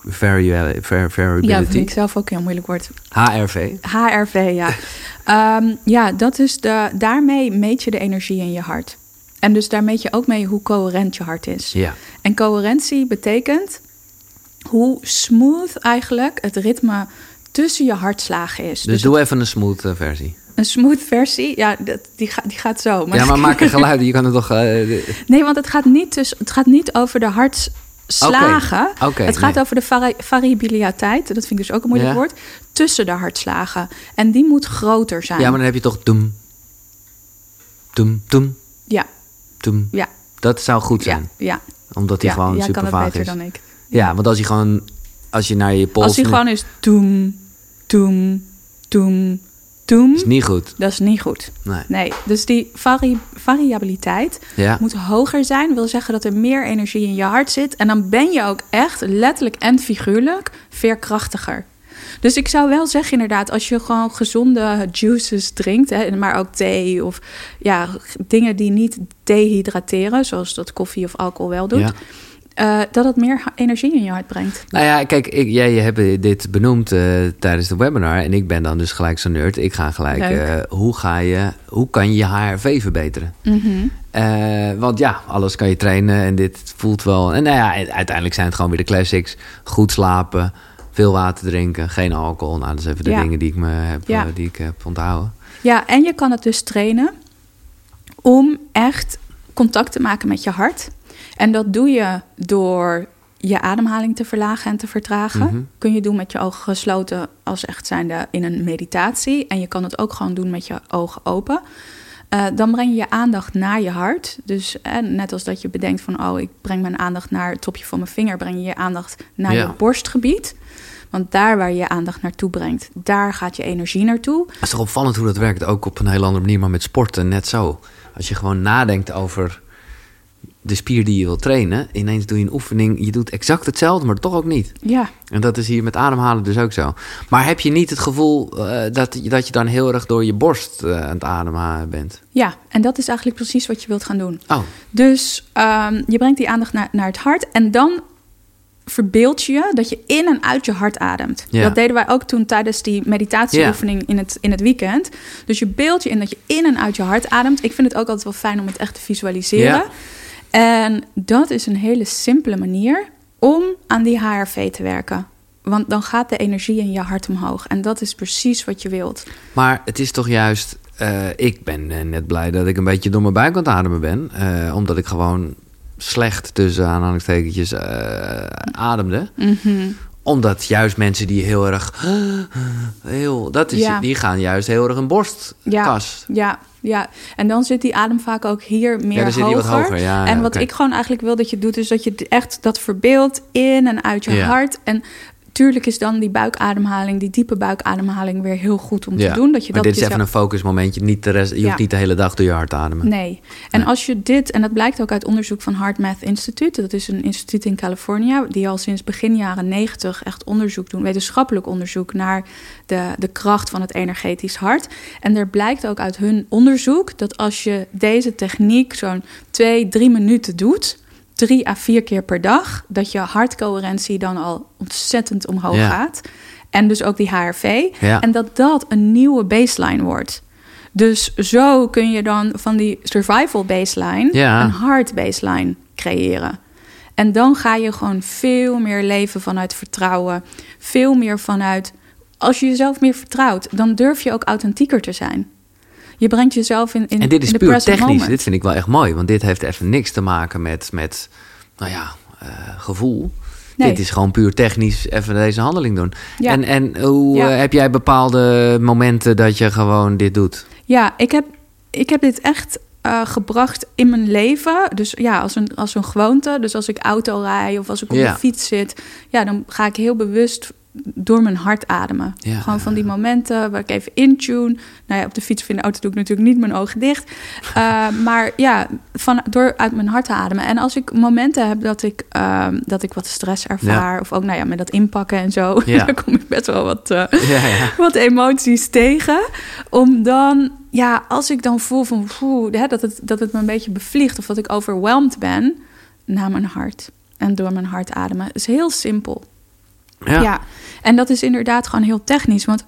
variability. Ja, vind ik zelf ook een heel moeilijk woord. HRV. HRV, ja. Ehm, ja, dat is de, daarmee meet je de energie in je hart. En dus daar meet je ook mee hoe coherent je hart is. Ja. En coherentie betekent hoe smooth eigenlijk het ritme tussen je hartslagen is. Dus, doe even een smooth eh, versie. Een smooth versie, ja, dat, die, gaat die gaat zo. ja, maar maak een geluid. Je kan het toch... eh, Nee, want het gaat niet, dus, het gaat niet over de oké, het gaat nee. over de vari- variabiliteit, dat vind ik dus ook een moeilijk Ja. woord, tussen de hartslagen. En die moet groter zijn. ja, maar dan heb je toch... Doem. Doem, doem, ja, doem. ja, Dat zou goed ja, zijn. ja. Omdat hij ja, gewoon super kan het vaag beter is. dan ik. Ja, want als hij gewoon... Als je naar je pols... Als hij gewoon is doem, doem, doem, doem, is niet goed. dat is niet goed. Nee. Nee, dus die vari- variabiliteit Ja. moet hoger zijn. Wil zeggen dat er meer energie in je hart zit. En dan ben je ook echt letterlijk en figuurlijk veerkrachtiger. Dus ik zou wel zeggen inderdaad, als je gewoon gezonde juices drinkt, hè, maar ook thee of ja, dingen die niet dehydrateren, zoals dat koffie of alcohol wel doet, Ja. Eh, dat het meer energie in je hart brengt. Nou ja, kijk, ik, jij hebt dit benoemd eh, tijdens de webinar. En ik ben dan dus gelijk zo'n nerd. Ik ga gelijk... Eh, hoe, ga je, hoe kan je je HRV verbeteren? Mhm. Eh, want ja, alles kan je trainen en dit voelt wel... En nou ja, uiteindelijk zijn het gewoon weer de classics. Goed slapen, veel water drinken, geen alcohol. Nou, dat zijn even de Ja. dingen die ik, me heb, Ja. die ik heb onthouden. Ja, en je kan het dus trainen om echt contact te maken met je hart. En dat doe je door je ademhaling te verlagen en te vertragen. Mhm. Kun je doen met je ogen gesloten als echt zijnde in een meditatie. En je kan het ook gewoon doen met je ogen open. Eh, dan breng je je aandacht naar je hart. Dus eh, net als dat je bedenkt van... oh, ik breng mijn aandacht naar het topje van mijn vinger... breng je je aandacht naar Ja. je borstgebied. Want daar waar je je aandacht naartoe brengt... daar gaat je energie naartoe. Het is toch opvallend hoe dat werkt. Ook op een hele andere manier, maar met sporten net zo. Als je gewoon nadenkt over de spier die je wil trainen... ineens doe je een oefening, je doet exact hetzelfde, maar toch ook niet. Ja, En dat is hier met ademhalen dus ook zo. Maar heb je niet het gevoel eh, dat, je- dat je dan heel erg door je borst eh, aan het ademen bent? Ja, en dat is eigenlijk precies wat je wilt gaan doen. Oh, Dus ehm, je brengt die aandacht naar, naar het hart en dan verbeeld je je dat je in en uit je hart ademt. Ja. Dat deden wij ook toen tijdens die meditatieoefening in, het, in het weekend. Dus je beeld je in dat je in en uit je hart ademt. Ik vind het ook altijd wel fijn om het echt te visualiseren. Ja. En dat is een hele simpele manier om aan die HRV te werken. Want dan gaat de energie in je hart omhoog. En dat is precies wat je wilt. maar het is toch juist... eh, ik ben eh, net blij dat ik een beetje door mijn buik aan het ademen ben. eh, omdat ik gewoon slecht tussen aanhalingstekentjes ademde. Mhm. Omdat juist mensen die heel erg... Heel, dat is, Ja. Die gaan juist heel erg een borstkas. Ja, ja. En dan zit die adem vaak ook hier meer Ja, hoger. die wat hoger. Ja, en ja, wat ik gewoon eigenlijk wil dat je doet, is dat je echt dat verbeeldt in en uit je Ja. hart. En tuurlijk is dan die buikademhaling, die diepe buikademhaling, weer heel goed om Ja. te doen. Dat je maar dat dit is even jezelf- een focusmomentje. Niet de rest, je Ja. hoeft niet de hele dag door je hart te ademen. Nee. En Nee. als je dit, en dat blijkt ook uit onderzoek van Heart Math Institute, dat is een instituut in Californië, die al sinds begin jaren 90 echt onderzoek doen, wetenschappelijk onderzoek naar de, de kracht van het energetisch hart. En er blijkt ook uit hun onderzoek dat als je deze techniek zo'n twee, drie minuten doet, drie à vier keer per dag, dat je hartcoherentie dan al ontzettend omhoog Ja. gaat. En dus ook die HRV. Ja. En dat dat een nieuwe baseline wordt. Dus zo kun je dan van die survival baseline Ja. een hard baseline creëren. En dan ga je gewoon veel meer leven vanuit vertrouwen. Veel meer vanuit. Als je jezelf meer vertrouwt, dan durf je ook authentieker te zijn. Je brengt jezelf in, in, En dit is in puur technisch. moment. Dit vind ik wel echt mooi. Want dit heeft even niks te maken met, met nou ja, eh, gevoel. Nee. Dit is gewoon puur technisch even deze handeling doen. Ja. En, en hoe Ja. eh, heb jij bepaalde momenten dat je gewoon dit doet? Ja, ik heb, ik heb dit echt eh, gebracht in mijn leven. Dus ja, als een, als een gewoonte. Dus als ik auto rij of als ik op Ja. de fiets zit, ja, dan ga ik heel bewust door mijn hart ademen. Ja. Gewoon van die momenten waar ik even intune. Nou ja, op de fiets of in de auto doe ik natuurlijk niet mijn ogen dicht. Eh, maar ja, van, door uit mijn hart te ademen. En als ik momenten heb dat ik, ehm, dat ik wat stress ervaar... of ook nou ja, met dat inpakken en zo... Ja. dan kom ik best wel wat... eh, Ja, ja. wat emoties tegen. Om dan, ja, als ik dan voel van, poeh, hè, dat, het, dat het me een beetje bevliegt of dat ik overweldigd ben, naar mijn hart. en door mijn hart ademen. Is heel simpel. Ja. ja. En dat is inderdaad gewoon heel technisch. Want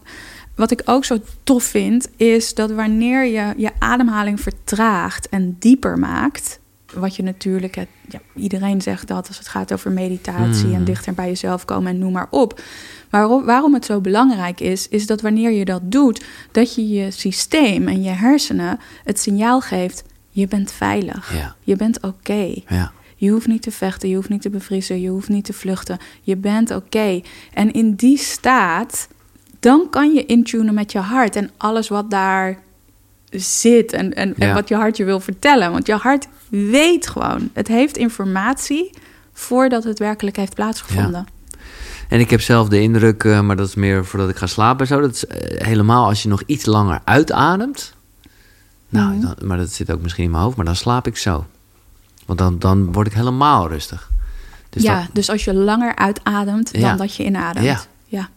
wat ik ook zo tof vind, is dat wanneer je je ademhaling vertraagt en dieper maakt. Wat je natuurlijk, het, ja, iedereen zegt dat als het gaat over meditatie en hmm. dichter bij jezelf komen en noem maar op. Waarom, waarom het zo belangrijk is, is dat wanneer je dat doet, dat je je systeem en je hersenen het signaal geeft: je bent veilig, je bent oké. Ja. Je hoeft niet te vechten, je hoeft niet te bevriezen, je hoeft niet te vluchten. Je bent oké. En in die staat, dan kan je intunen met je hart en alles wat daar zit en, en, en, wat je hart je wil vertellen. Want je hart weet gewoon, het heeft informatie voordat het werkelijk heeft plaatsgevonden. En ik heb zelf de indruk, uh, maar dat is meer voordat ik ga slapen. Zo, dat is uh, helemaal als je nog iets langer uitademt. Nou, mm. dan, maar dat zit ook misschien in mijn hoofd, maar dan slaap ik zo. Want dan, dan word ik helemaal rustig. Dus ja, dus als je langer uitademt dan dat je inademt. Ja. ja.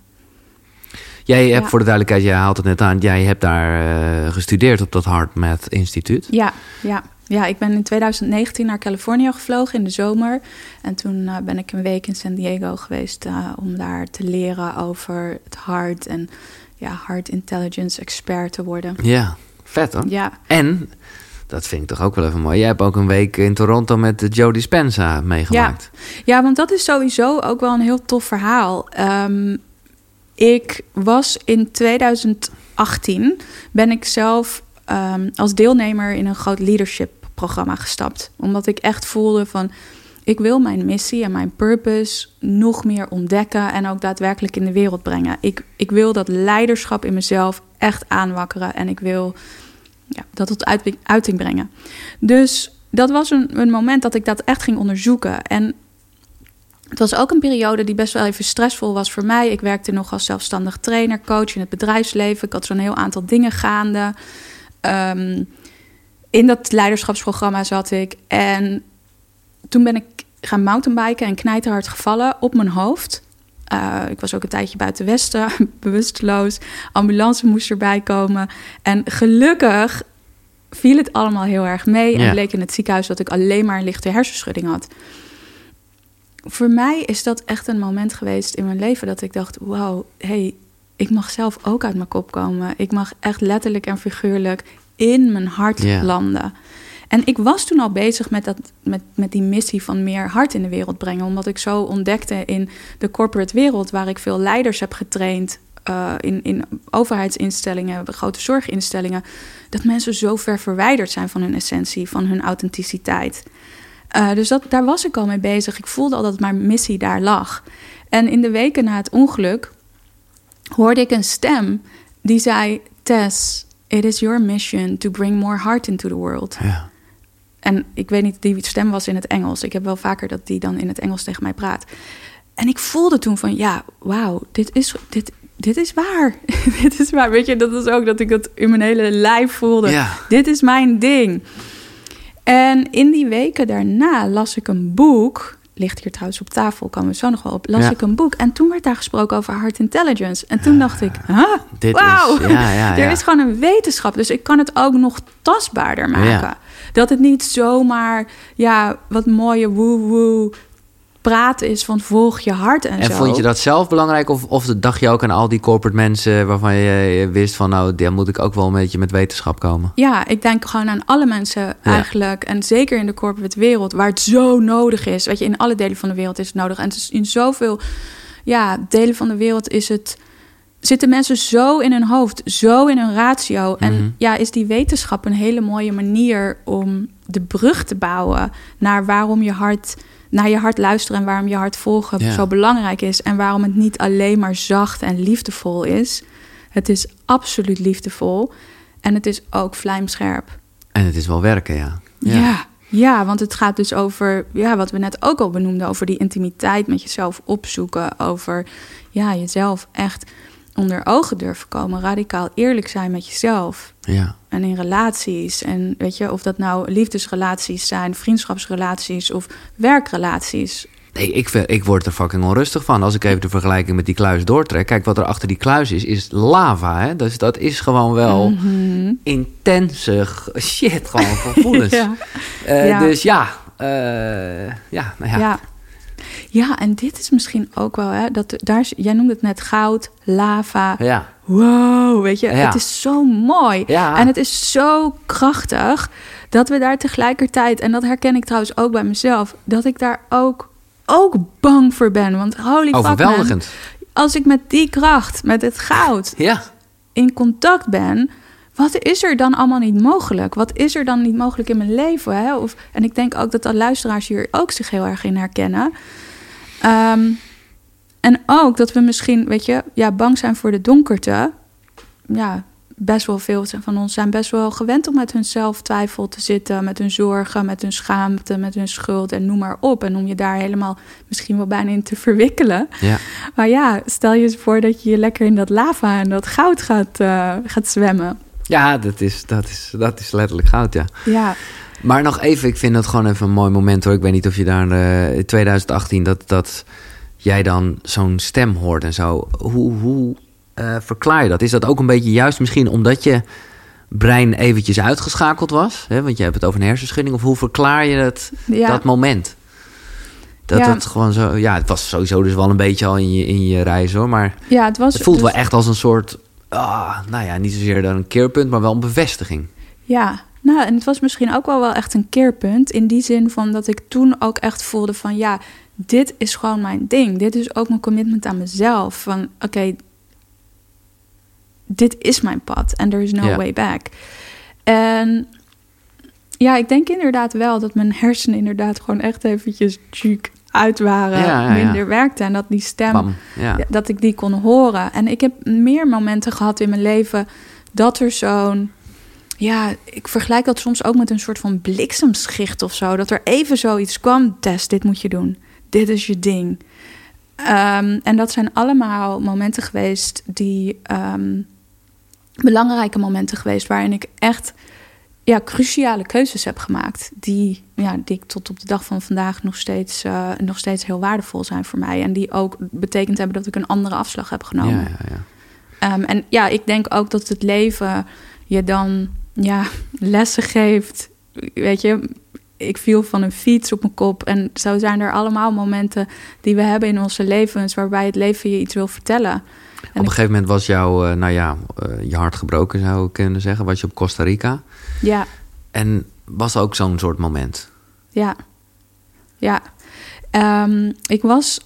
Jij hebt voor de duidelijkheid, jij haalt het net aan, jij hebt daar uh, gestudeerd op dat HeartMath Instituut. Ja, ja. Ja, ik ben in 2019 naar Californië gevlogen in de zomer. En toen uh, ben ik een week in San Diego geweest uh, om daar te leren over het hart en ja, heart intelligence expert te worden. Ja, vet hoor. Ja. En dat vind ik toch ook wel even mooi. Jij hebt ook een week in Toronto met Joe Dispenza meegemaakt. Ja. want dat is sowieso ook wel een heel tof verhaal. Um, ik was in 2018 ben ik zelf um, als deelnemer in een groot leadership programma gestapt. Omdat ik echt voelde van ik wil mijn missie en mijn purpose nog meer ontdekken en ook daadwerkelijk in de wereld brengen. Ik, ik wil dat leiderschap in mezelf echt aanwakkeren en ik wil ja, dat tot uiting brengen. Dus dat was een, een moment dat ik dat echt ging onderzoeken. En het was ook een periode die best wel even stressvol was voor mij. Ik werkte nog als zelfstandig trainer, coach in het bedrijfsleven. Ik had zo'n heel aantal dingen gaande. Um, in dat leiderschapsprogramma zat ik. En toen ben ik gaan mountainbiken en knijterhard gevallen op mijn hoofd. Uh, ik was ook een tijdje buiten Westen, bewusteloos. Ambulance moest erbij komen. En gelukkig viel het allemaal heel erg mee. En bleek in het ziekenhuis dat ik alleen maar een lichte hersenschudding had. Voor mij is dat echt een moment geweest in mijn leven dat ik dacht: wow, hey, ik mag zelf ook uit mijn kop komen. Ik mag echt letterlijk en figuurlijk in mijn hart landen. En ik was toen al bezig met, dat, met, met die missie van meer hart in de wereld brengen. Omdat ik zo ontdekte in de corporate wereld, waar ik veel leiders heb getraind. Uh, in, in overheidsinstellingen, grote zorginstellingen. Dat mensen zo ver verwijderd zijn van hun essentie, van hun authenticiteit. Uh, dus dat, daar was ik al mee bezig. Ik voelde al dat mijn missie daar lag. En in de weken na het ongeluk hoorde ik een stem die zei: Tess, It is your mission to bring more heart into the world. Ja. En ik weet niet, die stem was in het Engels. Ik heb wel vaker dat die dan in het Engels tegen mij praat. En ik voelde toen van, ja, wauw, dit is, dit, dit is waar. dit is waar. Weet je, dat is ook dat ik dat in mijn hele lijf voelde. Ja. Dit is mijn ding. En in die weken daarna las ik een boek ligt hier trouwens op tafel, komen we zo nog wel op, las ik een boek. En toen werd daar gesproken over heart intelligence. En toen dacht ik, huh? wauw, er is gewoon een wetenschap. Dus ik kan het ook nog tastbaarder maken. Dat het niet zomaar, ja, wat mooie woe-woe praten is van volg je hart en, en zo. vond je dat zelf belangrijk? Of, of dacht je ook aan al die corporate mensen waarvan je wist van nou, daar moet ik ook wel een beetje met wetenschap komen? Ja, ik denk gewoon aan alle mensen eigenlijk. En zeker in de corporate wereld, waar het zo nodig is. Weet je, in alle delen van de wereld is het nodig. En is in zoveel ja, delen van de wereld is het zitten mensen zo in hun hoofd, zo in hun ratio. En mhm. ja, is die wetenschap een hele mooie manier om de brug te bouwen naar waarom je hart naar je hart luisteren en waarom je hart volgen zo belangrijk is. En waarom het niet alleen maar zacht en liefdevol is. Het is absoluut liefdevol. En het is ook vlijmscherp. En het is wel werken, ja. Ja. ja. want het gaat dus over, ja, wat we net ook al benoemden, over die intimiteit met jezelf opzoeken. Over ja, jezelf echt onder ogen durven komen. Radicaal eerlijk zijn met jezelf. Ja. En in relaties. En weet je, of dat nou liefdesrelaties zijn, vriendschapsrelaties of werkrelaties. Nee, ik, ik word er fucking onrustig van. Als ik even de vergelijking met die kluis doortrek. Kijk, wat er achter die kluis is, is lava. Hè? Dus dat is gewoon wel mm intense shit. Gewoon gevoelens. ja. Uh, Dus ja, uh, ja, nou ja. ja. Ja, en dit is misschien ook wel, hè, dat daar, jij noemde het net goud, lava. Ja. Wow, weet je, Ja. het is zo mooi. Ja. En het is zo krachtig dat we daar tegelijkertijd, en dat herken ik trouwens ook bij mezelf, dat ik daar ook, ook bang voor ben. Want holy fuck, man, Overweldigend. als ik met die kracht, met het goud, Ja. in contact ben, wat is er dan allemaal niet mogelijk? Wat is er dan niet mogelijk in mijn leven? Hè? Of, en ik denk ook dat de luisteraars hier ook zich heel erg in herkennen. Ehm, en ook dat we misschien, weet je, ja, bang zijn voor de donkerte. Ja, best wel veel van ons zijn best wel gewend om met hun zelftwijfel te zitten, met hun zorgen, met hun schaamte, met hun schuld en noem maar op. En om je daar helemaal misschien wel bijna in te verwikkelen. Ja. Maar ja, stel je eens voor dat je lekker in dat lava en dat goud gaat, eh, gaat zwemmen. Ja, dat is, dat, is, dat is letterlijk goud, ja. Ja, Maar nog even, ik vind dat gewoon even een mooi moment hoor. Ik weet niet of je daar eh, in 2018 dat, dat jij dan zo'n stem hoort en zo. Hoe, hoe eh, verklaar je dat? Is dat ook een beetje juist misschien omdat je brein eventjes uitgeschakeld was? Hè? Want je hebt het over een hersenschudding. Of hoe verklaar je dat, ja. dat moment? Dat Ja. het gewoon zo... Ja, het was sowieso dus wel een beetje al in je, in je reis hoor. Maar ja het was. het voelt dus- wel echt als een soort... Ah, nou ja, niet zozeer dan een keerpunt, maar wel een bevestiging. Ja, nou, en het was misschien ook wel, wel echt een keerpunt. In die zin van dat ik toen ook echt voelde van ja, dit is gewoon mijn ding. Dit is ook mijn commitment aan mezelf. Van oké, dit is mijn pad en there is no way back. En ja, ik denk inderdaad wel dat mijn hersenen inderdaad gewoon echt eventjes tjuk uit waren, Ja, ja, ja. minder werkte. En dat die stem Bam. Dat ik die kon horen. En ik heb meer momenten gehad in mijn leven dat er zo'n. Ja, ik vergelijk dat soms ook met een soort van bliksemschicht of zo. Dat er even zoiets kwam. Tess, dit moet je doen. Dit is je ding. Ehm, en dat zijn allemaal momenten geweest die. ehm, belangrijke momenten geweest waarin ik echt ja, cruciale keuzes heb gemaakt. Die, ja, die ik tot op de dag van vandaag nog steeds, eh, nog steeds heel waardevol zijn voor mij. En die ook betekend hebben dat ik een andere afslag heb genomen. Ja, ja, ja. Ehm, en ja, ik denk ook dat het leven je dan ja, lessen geeft. Weet je, ik viel van een fiets op mijn kop. En zo zijn er allemaal momenten die we hebben in onze levens... waarbij het leven je iets wil vertellen. Op een gegeven moment was jouw, eh, nou ja, eh, je hart gebroken zou ik kunnen zeggen. Was je op Costa Rica. Ja, En was ook zo'n soort moment. Ja, ja. Ehm, ik was,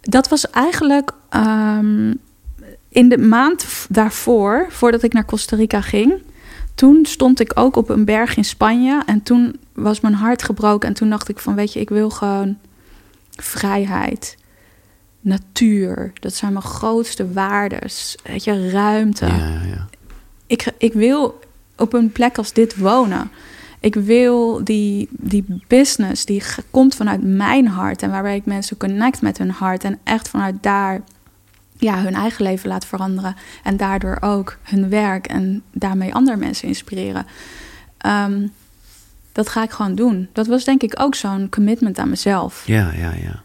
dat was eigenlijk ehm, in de maand daarvoor, voordat ik naar Costa Rica ging. Toen stond ik ook op een berg in Spanje en toen was mijn hart gebroken. En toen dacht ik van, weet je, ik wil gewoon vrijheid, natuur. Dat zijn mijn grootste waardes. Weet je, ruimte Ja, ja, ja. ik, ik wil op een plek als dit wonen. Ik wil die, die business die komt vanuit mijn hart en waarbij ik mensen connect met hun hart en echt vanuit daar ja, hun eigen leven laat veranderen en daardoor ook hun werk en daarmee andere mensen inspireren. Ehm, dat ga ik gewoon doen. Dat was denk ik ook zo'n commitment aan mezelf. Ja, ja, ja.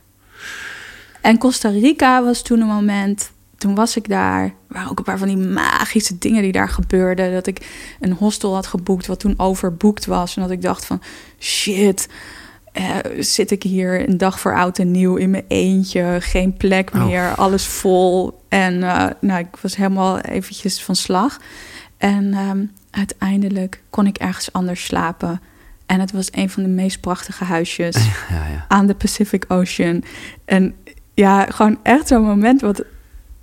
En Costa Rica was toen een moment. Toen was ik daar. Er waren ook een paar van die magische dingen die daar gebeurden. Dat ik een hostel had geboekt, wat toen overboekt was. En dat ik dacht van shit. eh, zit ik hier een dag voor oud en nieuw in mijn eentje, geen plek Oh. meer, alles vol. En eh, nou, ik was helemaal eventjes van slag. En ehm, uiteindelijk kon ik ergens anders slapen. En het was een van de meest prachtige huisjes ja, ja. aan de Pacific Ocean. En ja, gewoon echt zo'n moment wat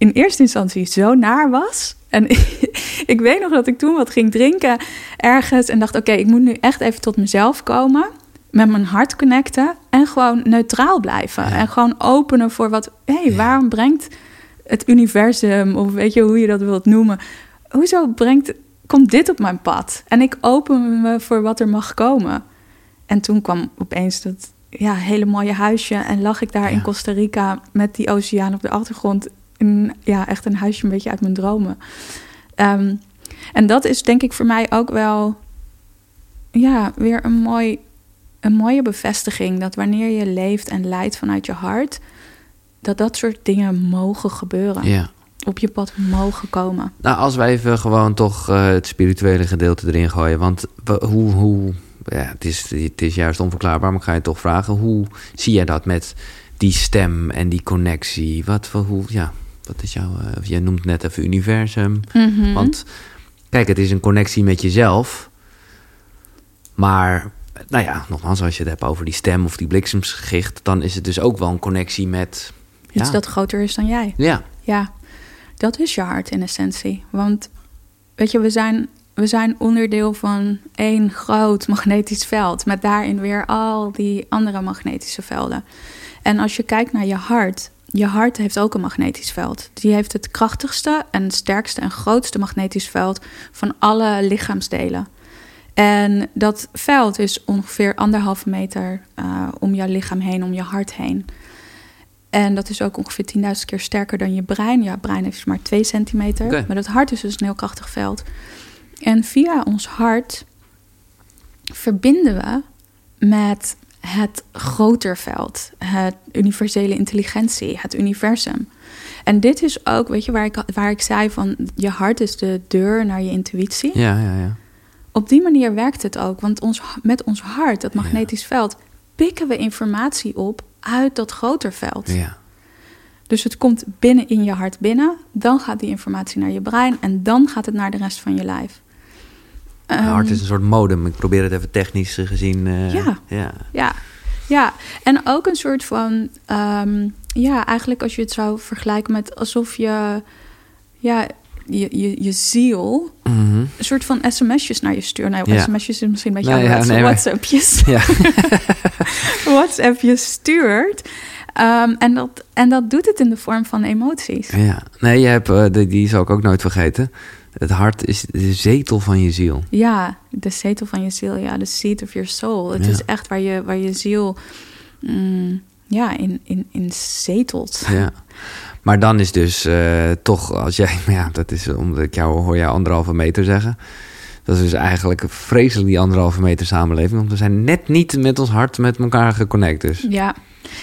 in eerste instantie zo naar was. En ik weet nog dat ik toen wat ging drinken ergens en dacht: oké, ik moet nu echt even tot mezelf komen. Met mijn hart connecten en gewoon neutraal blijven. Ja. En gewoon openen voor wat, hé, hey, Ja. waarom brengt het universum, of weet je hoe je dat wilt noemen, hoezo brengt, komt dit op mijn pad? En ik open me voor wat er mag komen. En toen kwam opeens dat ja, hele mooie huisje. En lag ik daar Ja. in Costa Rica met die oceaan op de achtergrond. Ja, echt een huisje een beetje uit mijn dromen. Ehm, en dat is denk ik voor mij ook wel ja, weer een, mooi, een mooie bevestiging. Dat wanneer je leeft en leidt vanuit je hart, dat dat soort dingen mogen gebeuren. ja. Op je pad mogen komen. Nou, als wij even gewoon toch eh, het spirituele gedeelte erin gooien. Want hoe, hoe ja, het, is, het is juist onverklaarbaar, maar ik ga je toch vragen. Hoe zie jij dat met die stem en die connectie. Wat, wat hoe, ja, wat is jouw... Uh, jij noemt net even universum. Mhm. Want kijk, het is een connectie met jezelf. Maar, nou ja, nogmaals, als je het hebt over die stem of die bliksemschicht... dan is het dus ook wel een connectie met... Iets ja, dat groter is dan jij. ja, Ja, dat is je hart in essentie. Want weet je, we zijn, we zijn onderdeel van één groot magnetisch veld. Met daarin weer al die andere magnetische velden. En als je kijkt naar je hart. Je hart heeft ook een magnetisch veld. Die heeft het krachtigste en sterkste en grootste magnetisch veld van alle lichaamsdelen. En dat veld is ongeveer anderhalve meter eh, om je lichaam heen, om je hart heen. En dat is ook ongeveer 10.000 keer sterker dan je brein. Ja, brein heeft maar 2 centimeter. Maar dat hart is dus een heel krachtig veld. En via ons hart verbinden we met het groter veld, het universele intelligentie, het universum. En dit is ook, weet je, waar ik, waar ik zei van je hart is de deur naar je intuïtie. ja, ja, ja. Op die manier werkt het ook, want ons, met ons hart, dat magnetisch veld, pikken we informatie op uit dat groter veld. ja. Dus het komt binnen in je hart binnen, dan gaat die informatie naar je brein en dan gaat het naar de rest van je lijf. Het hart Ehm, is een soort modem. Ik probeer het even technisch gezien... eh, Ja. ja. Ja, ja. En ook een soort van, ehm, ja, eigenlijk als je het zou vergelijken met alsof je, ja, je, je, je ziel Mhm. een soort van sms'jes naar je stuurt. Nou, Ja. sms'jes is misschien een beetje Nou ja, nee, WhatsAppjes. ja. WhatsAppjes stuurt. Ehm, en, dat, en dat doet het in de vorm van emoties. Ja, nee, je hebt, eh, die, die zal ik ook nooit vergeten. Het hart is de zetel van je ziel. Ja, de zetel van je ziel, ja, de seat of your soul. Het Ja. is echt waar je, waar je ziel mm, ja, in, in, in zetelt. Ja. Maar dan is dus eh, toch, als jij, maar ja, dat is omdat ik jou hoor jou anderhalve meter zeggen. Dat is dus eigenlijk vreselijk die anderhalve meter samenleving. Want we zijn net niet met ons hart met elkaar geconnect. Dus Ja.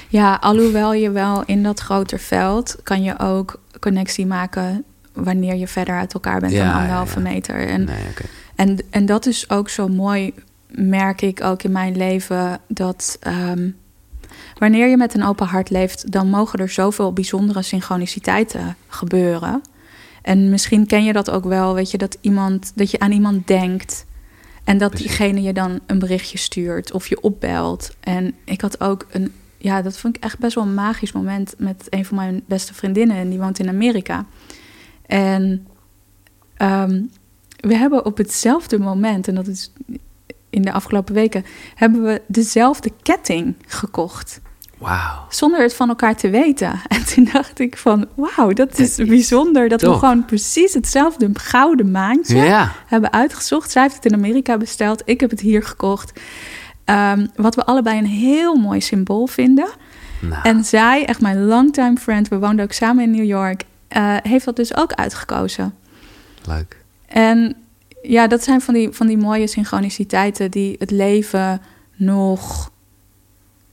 ja, alhoewel je wel in dat groter veld kan je ook connectie maken wanneer je verder uit elkaar bent Ja, dan anderhalve ja. meter. En, nee, en, en dat is ook zo mooi, merk ik ook in mijn leven, dat ehm, wanneer je met een open hart leeft, dan mogen er zoveel bijzondere synchroniciteiten gebeuren. En misschien ken je dat ook wel, weet je, dat, iemand, dat je aan iemand denkt. En dat Precies. diegene je dan een berichtje stuurt of je opbelt. En ik had ook een, ja, dat vond ik echt best wel een magisch moment met een van mijn beste vriendinnen. En die woont in Amerika. En ehm, we hebben op hetzelfde moment, en dat is in de afgelopen weken, hebben we dezelfde ketting gekocht. Wauw. Zonder het van elkaar te weten. En toen dacht ik van, wauw, dat is Dat is bijzonder. Dat we gewoon precies hetzelfde gouden maandje Ja. hebben uitgezocht. Zij heeft het in Amerika besteld. Ik heb het hier gekocht. Ehm, wat we allebei een heel mooi symbool vinden. Nou, En zij, echt mijn longtime friend, we woonden ook samen in New York, eh, heeft dat dus ook uitgekozen. leuk. En ja, dat zijn van die, van die mooie synchroniciteiten die het leven nog,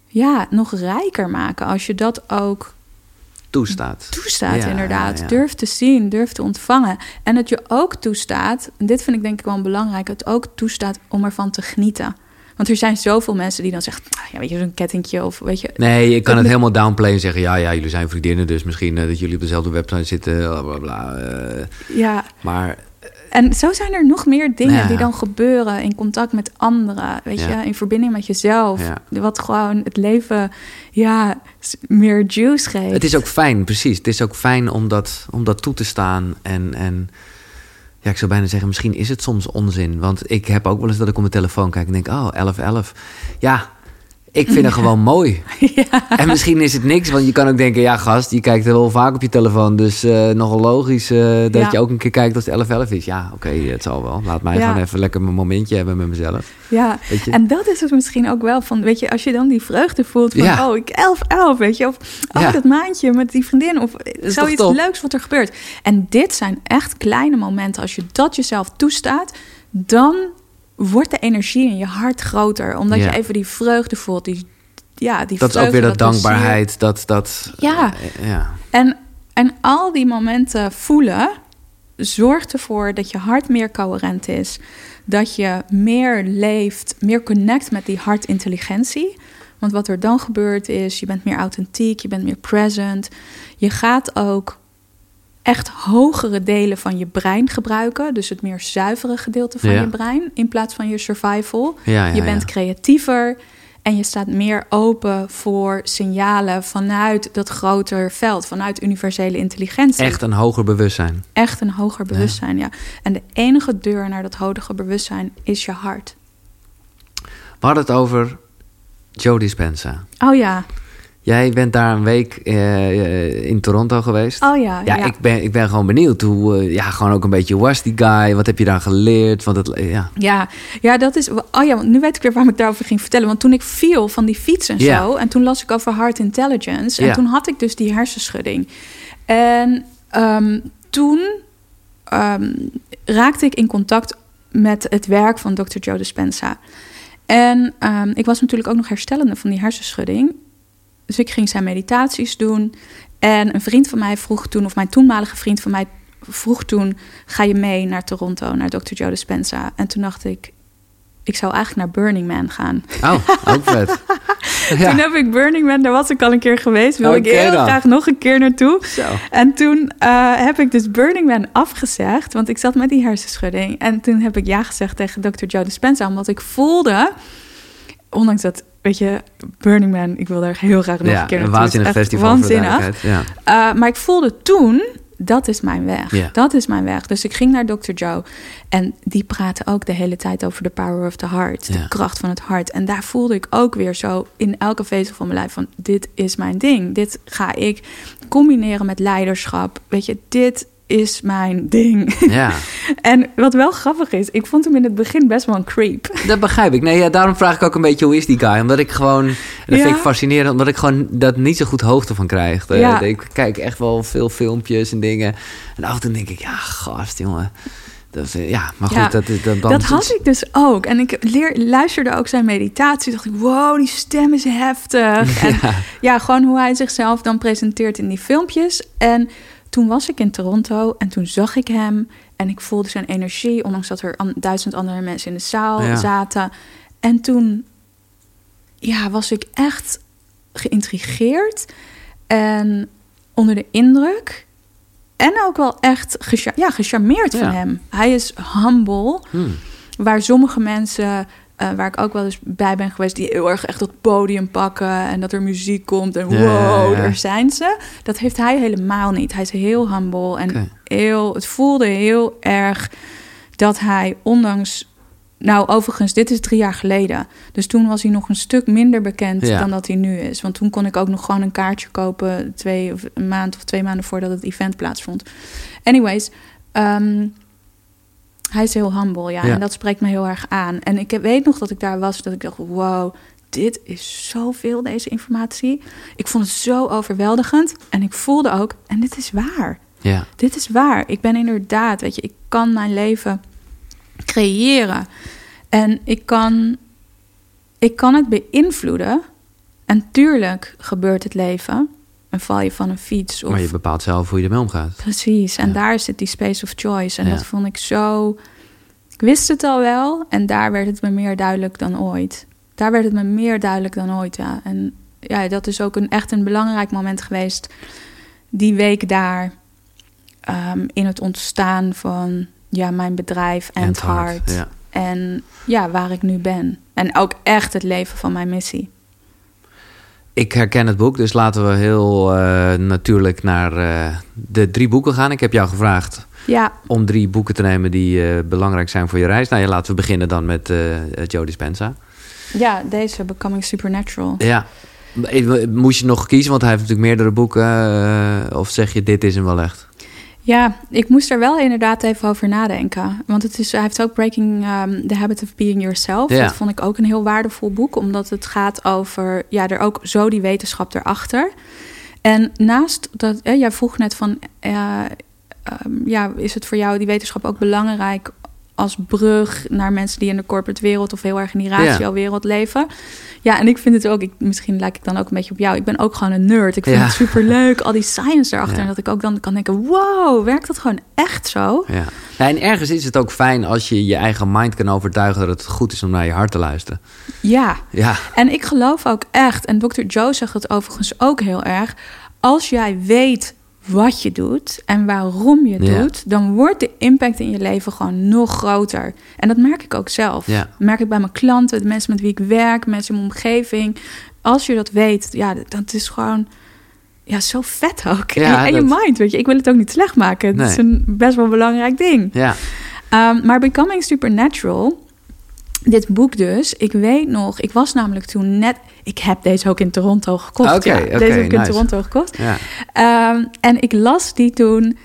ja, nog rijker maken. Als je dat ook Toestaat. toestaat, Ja, inderdaad. ja, ja. Durft te zien, durft te ontvangen. En het je ook toestaat, en dit vind ik denk ik wel belangrijk, het ook toestaat om ervan te genieten. Want er zijn zoveel mensen die dan zeggen, ah, ja, weet je, zo'n kettingje of weet je. Nee, je kan het helemaal downplayen en zeggen... ja, ja, jullie zijn vriendinnen, dus misschien eh, dat jullie op dezelfde website zitten, bla, bla, bla. eh, Ja, maar en zo zijn er nog meer dingen Ja. die dan gebeuren in contact met anderen, weet Ja. je, in verbinding met jezelf. Ja. Wat gewoon het leven, ja, meer juice geeft. het is ook fijn, precies. Het is ook fijn om dat, om dat toe te staan. En, en ik zou bijna zeggen, misschien is het soms onzin. Want ik heb ook wel eens dat ik op mijn telefoon kijk en denk... oh, 11, 11. Ja, ik vind het gewoon mooi. En misschien is het niks, want je kan ook denken... ja, gast, je kijkt er wel vaak op je telefoon. Dus eh, nogal logisch eh, dat Ja. je ook een keer kijkt als het 11, 11 is. Ja, oké, het zal wel. Laat mij Ja. gewoon even lekker mijn momentje hebben met mezelf. Ja, en dat is het misschien ook wel van, weet je, als je dan die vreugde voelt van, Ja. oh, ik 11, 11, weet je, of oh, Ja. dat maandje met die vriendin, of zoiets leuks wat er gebeurt. En dit zijn echt kleine momenten. Als je dat jezelf toestaat, dan wordt de energie in je hart groter, omdat Ja. je even die vreugde voelt, die, ja, die Dat is ook weer dat plezier. dankbaarheid. Dat, dat, Ja. eh, ja. En, en al die momenten voelen zorgt ervoor dat je hart meer coherent is. Dat je meer leeft, meer connect met die hartintelligentie. Want wat er dan gebeurt is, je bent meer authentiek, je bent meer present. Je gaat ook echt hogere delen van je brein gebruiken. Dus het meer zuivere gedeelte van Ja. je brein in plaats van je survival. Ja, ja, je bent creatiever en je staat meer open voor signalen vanuit dat groter veld, vanuit universele intelligentie. Echt een hoger bewustzijn. Echt een hoger bewustzijn, ja. En de enige deur naar dat hoger bewustzijn is je hart. We hadden het over Joe Dispenza. Oh ja, Jij bent daar een week eh, eh, in Toronto geweest. oh ja. Ja, ja. Ik, ben, ik ben gewoon benieuwd. Hoe, eh, ja, gewoon ook een beetje, was die guy? Wat heb je daar geleerd? Want het, ja. Ja, ja, dat is. Oh ja, want nu weet ik weer waarom ik daarover ging vertellen. Want toen ik viel van die fiets en zo, en toen las ik over heart intelligence, en toen had ik dus die hersenschudding. En ehm, toen ehm, raakte ik in contact met het werk van Dr. Joe Dispenza. En ehm, ik was natuurlijk ook nog herstellende van die hersenschudding. Dus ik ging zijn meditaties doen. En een vriend van mij vroeg toen, of mijn toenmalige vriend van mij vroeg toen: ga je mee naar Toronto, naar Dr. Joe Dispenza? En toen dacht ik, ik zou eigenlijk naar Burning Man gaan. Oh, ook vet. ja. Toen heb ik Burning Man, daar was ik al een keer geweest. Wil ik heel dan. graag nog een keer naartoe. Zo. En toen eh, heb ik dus Burning Man afgezegd, want ik zat met die hersenschudding. En toen heb ik ja gezegd tegen Dr. Joe Dispenza, omdat ik voelde, ondanks dat, weet je, Burning Man, ik wil daar heel graag nog Ja, een keer een naartoe. Is waanzinnig festival waanzinnig. Ja. Uh, maar ik voelde toen, dat is mijn weg. Dat is mijn weg. Dus ik ging naar Dr. Joe. En die praten ook de hele tijd over de power of the heart. De kracht van het hart. En daar voelde ik ook weer zo in elke vezel van mijn lijf van... dit is mijn ding. Dit ga ik combineren met leiderschap. Weet je, dit is mijn ding. ja, en wat wel grappig is... ik vond hem in het begin best wel een creep. dat begrijp ik. Nee, ja, daarom vraag ik ook een beetje hoe is die guy. Omdat ik gewoon, dat Ja. vind ik fascinerend, omdat ik gewoon dat niet zo goed hoogte van krijg. Eh, Ja. Ik kijk echt wel veel filmpjes en dingen. En af en toe denk ik, ja, gast, jongen. Dat, is- ja, maar goed, Ja, dat, is- dat, dan Dat had ik dus ook. En ik leer, luisterde ook zijn meditatie. dacht ik, wow, die stem is heftig. En Ja. ja, gewoon hoe hij zichzelf dan presenteert in die filmpjes. En toen was ik in Toronto en toen zag ik hem. En ik voelde zijn energie, ondanks dat er an- duizend andere mensen in de zaal Ja. zaten. En toen ja, was ik echt geïntrigeerd en onder de indruk. En ook wel echt gecha- ja, gecharmeerd van hem. Hij is humble. Hmm. Waar sommige mensen, eh, waar ik ook wel eens bij ben geweest, die heel erg echt dat podium pakken en dat er muziek komt en wow, ja, ja. daar zijn ze. Dat heeft hij helemaal niet. Hij is heel humble en heel, het voelde heel erg dat hij, ondanks, nou overigens, dit is drie jaar geleden. Dus toen was hij nog een stuk minder bekend Ja. dan dat hij nu is. Want toen kon ik ook nog gewoon een kaartje kopen, twee of een maand of twee maanden voordat het event plaatsvond. Anyways, ehm, hij is heel humble, ja, Ja. En dat spreekt me heel erg aan. En ik weet nog dat ik daar was, dat ik dacht, wow, dit is zoveel, deze informatie. Ik vond het zo overweldigend. En ik voelde ook, en dit is waar. Ja, Dit is waar. Ik ben inderdaad, weet je, ik kan mijn leven creëren. En ik kan, ik kan het beïnvloeden. En tuurlijk gebeurt het leven. En val je van een fiets. Of maar je bepaalt zelf hoe je ermee omgaat. Precies, en Ja. daar zit die space of choice. En Ja. dat vond ik zo. Ik wist het al wel, en daar werd het me meer duidelijk dan ooit. Daar werd het me meer duidelijk dan ooit, ja. En ja, dat is ook een, echt een belangrijk moment geweest. Die week daar, ehm, in het ontstaan van ja, mijn bedrijf en, het hart. Ja. En ja, waar ik nu ben. En ook echt het leven van mijn missie. Ik herken het boek, dus laten we heel eh, natuurlijk naar eh, de drie boeken gaan. Ik heb jou gevraagd Ja, om drie boeken te nemen die eh, belangrijk zijn voor je reis. Nou ja, laten we beginnen dan met Joe Dispenza. ja deze Becoming Supernatural. Ja. Moest je nog kiezen, want hij heeft natuurlijk meerdere boeken. of zeg je, dit is hem wel echt? Ja, ik moest er wel inderdaad even over nadenken. Want het is, hij heeft ook Breaking um, the Habit of Being Yourself. Dat vond ik ook een heel waardevol boek. Omdat het gaat over, ja, er ook zo die wetenschap erachter. En naast dat, eh, jij vroeg net van, eh, ehm, ja, is het voor jou die wetenschap ook belangrijk als brug naar mensen die in de corporate wereld of heel erg in die ratio-wereld leven. Ja, en ik vind het ook, ik, misschien lijk ik dan ook een beetje op jou. Ik ben ook gewoon een nerd. Ik vind het super leuk, al die science erachter. En dat ik ook dan kan denken: wow, werkt dat gewoon echt zo? Ja. en ergens is het ook fijn als je je eigen mind kan overtuigen dat het goed is om naar je hart te luisteren. Ja. ja. En ik geloof ook echt, en Dr. Joe zegt het overigens ook heel erg. Als jij weet wat je doet en waarom je het doet, dan wordt de impact in je leven gewoon nog groter. En dat merk ik ook zelf. Ja. Dat merk ik bij mijn klanten, de mensen met wie ik werk, mensen in mijn omgeving. Als je dat weet, ja, dat is gewoon ja, zo vet ook. Ja, en, je mind, weet je. Ik wil het ook niet slecht maken. Het is een best wel belangrijk ding. Ja. Um, maar Becoming Supernatural dit boek dus, ik weet nog, ik was namelijk toen net... Ik heb deze ook in Toronto gekocht. Oké, ja, deze heb ik in Toronto gekocht. Ja. Ehm, en ik las die toen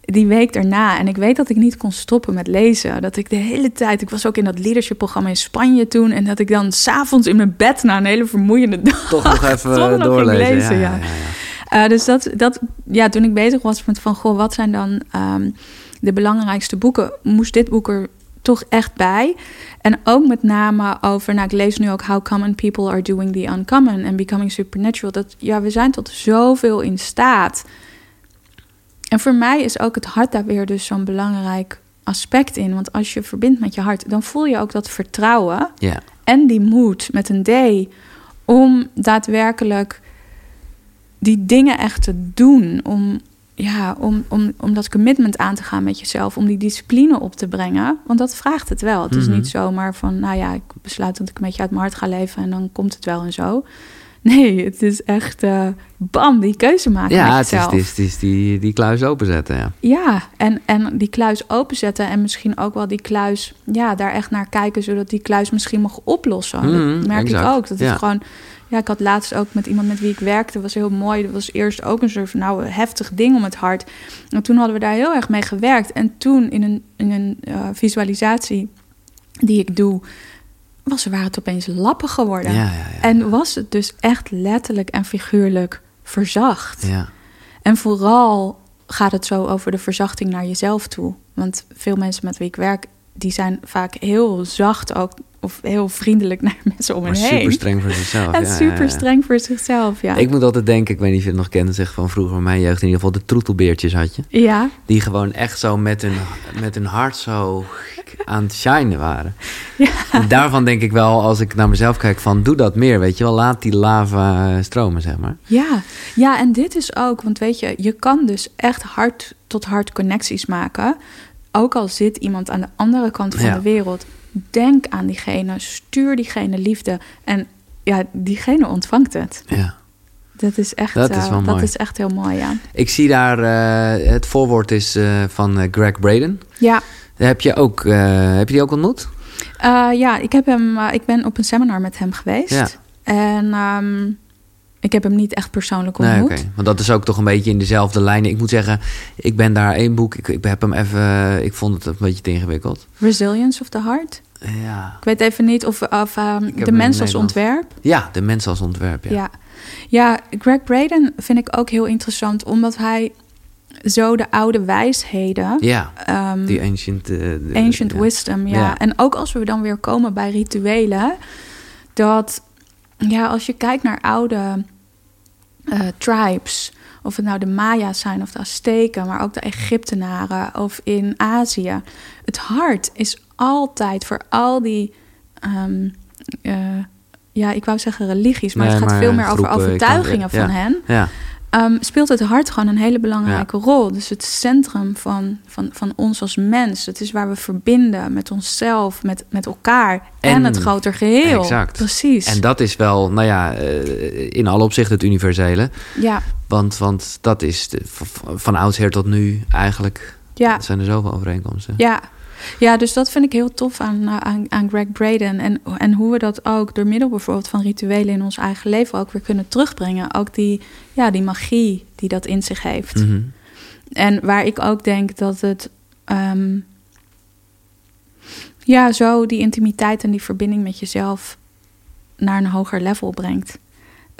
die week daarna. En ik weet dat ik niet kon stoppen met lezen. Dat ik de hele tijd... Ik was ook in dat leadership-programma in Spanje toen. En dat ik dan s'avonds in mijn bed na een hele vermoeiende dag... Toch nog even doorlezen. Lezen, ja, ja. Uh, dus dat, dat, ja, toen ik bezig was met van... Goh, wat zijn dan um, de belangrijkste boeken? Moest dit boek er toch echt bij. En ook met name over, nou ik lees nu ook How Common People Are Doing the Uncommon and Becoming Supernatural. Dat ja, we zijn tot zoveel in staat. En voor mij is ook het hart daar weer dus zo'n belangrijk aspect in. Want als je verbindt met je hart, dan voel je ook dat vertrouwen en die moed met een D om daadwerkelijk die dingen echt te doen. Om, ja, om, om, om dat commitment aan te gaan met jezelf, om die discipline op te brengen. Want dat vraagt het wel. Het is mhm. niet zomaar van, nou ja, ik besluit dat ik een beetje uit mijn hart ga leven en dan komt het wel en zo. Nee, het is echt uh, bam, die keuze maken. Ja, het is, het, is, het is, die, die kluis openzetten. Ja, ja en, en die kluis openzetten en misschien ook wel die kluis, ja, daar echt naar kijken, zodat die kluis misschien mag oplossen. dat mhm, merk ik ook. Dat het gewoon ja, ik had laatst ook met iemand met wie ik werkte, was heel mooi. Dat was eerst ook een soort van nou, heftig ding om het hart. En toen hadden we daar heel erg mee gewerkt. En toen in een, in een uh, visualisatie die ik doe, was, waren het opeens lappen geworden. Ja, ja, ja. En was het dus echt letterlijk en figuurlijk verzacht. Ja. En vooral gaat het zo over de verzachting naar jezelf toe. Want veel mensen met wie ik werk, die zijn vaak heel zacht ook of heel vriendelijk naar mensen om me heen. super streng voor zichzelf. En super streng voor zichzelf, ja. Ik moet altijd denken, ik weet niet of je het nog kent, zeg van vroeger mijn jeugd in ieder geval, de troetelbeertjes had je. Ja. Die gewoon echt zo met hun, met hun hart zo aan het shinen waren. Ja. En daarvan denk ik wel, als ik naar mezelf kijk, van doe dat meer, weet je wel. Laat die lava stromen, zeg maar. Ja, ja en dit is ook, want weet je, je kan dus echt hart tot hart connecties maken. Ook al zit iemand aan de andere kant van de wereld denk aan diegene, stuur diegene liefde. En ja, diegene ontvangt het. Ja. Dat is echt, dat is, uh, dat is echt heel mooi, ja. Ik zie daar, uh, het voorwoord is uh, van Greg Braden. Ja. Heb je, ook, heb je die ook ontmoet? ja, ik, heb hem, ik ben op een seminar met hem geweest. Ja. En um, ik heb hem niet echt persoonlijk ontmoet. Nee, Want dat is ook toch een beetje in dezelfde lijn. Ik moet zeggen, ik ben daar één boek. Ik, ik heb hem even. Ik vond het een beetje te ingewikkeld. Resilience of the Heart. Ja. Ik weet even niet of, of um, de mens als ontwerp. Ja, de mens als ontwerp. Ja. ja. Ja, Greg Braden vind ik ook heel interessant, omdat hij zo de oude wijsheden. Ja, um, die ancient... Uh, ancient wisdom, ja. ja. En ook als we dan weer komen bij rituelen... dat ja, als je kijkt naar oude uh, tribes, of het nou de Maya's zijn of de Azteken, maar ook de Egyptenaren of in Azië. Het hart is altijd voor al die, um, uh, ja, ik wou zeggen religies, maar het gaat veel meer over overtuigingen van hen. Ja. Um, speelt het hart gewoon een hele belangrijke rol. Dus het centrum van, van, van ons als mens. Het is waar we verbinden met onszelf, met, met elkaar en, het groter geheel. Exact. Precies. En dat is wel, nou ja, eh, in alle opzichten het universele. Ja. Want, want dat is de, van oudsher tot nu eigenlijk. Ja. zijn er zoveel overeenkomsten. Ja. Ja, dus dat vind ik heel tof aan, eh, aan, aan Greg Braden. En, en hoe we dat ook door middel bijvoorbeeld van rituelen in ons eigen leven ook weer kunnen terugbrengen. Ook die, ja, die magie die dat in zich heeft. Mhm. En waar ik ook denk dat het. Ehm, ja, zo die intimiteit en die verbinding met jezelf naar een hoger level brengt.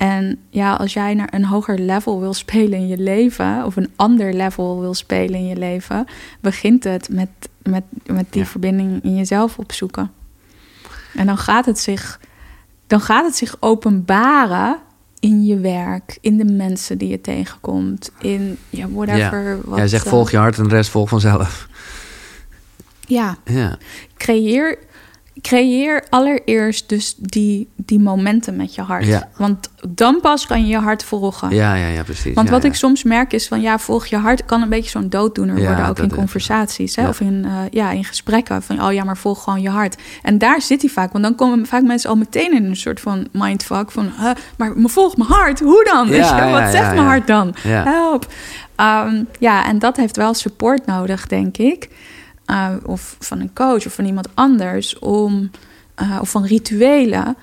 En ja, als jij naar een hoger level wil spelen in je leven, of een ander level wil spelen in je leven, begint het met, met, met die verbinding in jezelf opzoeken. En dan gaat het zich, dan gaat het zich openbaren in je werk, in de mensen die je tegenkomt, in ja, whatever. Ja. Wat, Jij zegt eh, volg je hart en de rest volgt vanzelf. Ja, Ja, creëer, creëer allereerst dus die, die momenten met je hart. Ja. Want dan pas kan je je hart volgen. ja, ja, ja precies. Want Ja, wat ja. ik soms merk is van ja, volg je hart kan een beetje zo'n dooddoener worden, ook in conversaties hè? of in, eh, ja, in gesprekken. Van oh ja, maar volg gewoon je hart. En daar zit hij vaak, want dan komen vaak mensen al meteen in een soort van mindfuck van huh, maar me volg mijn hart, hoe dan? Wat zegt mijn hart dan? Help. Ehm, ja, en dat heeft wel support nodig, denk ik. Uh, of van een coach of van iemand anders om, uh, of van rituelen.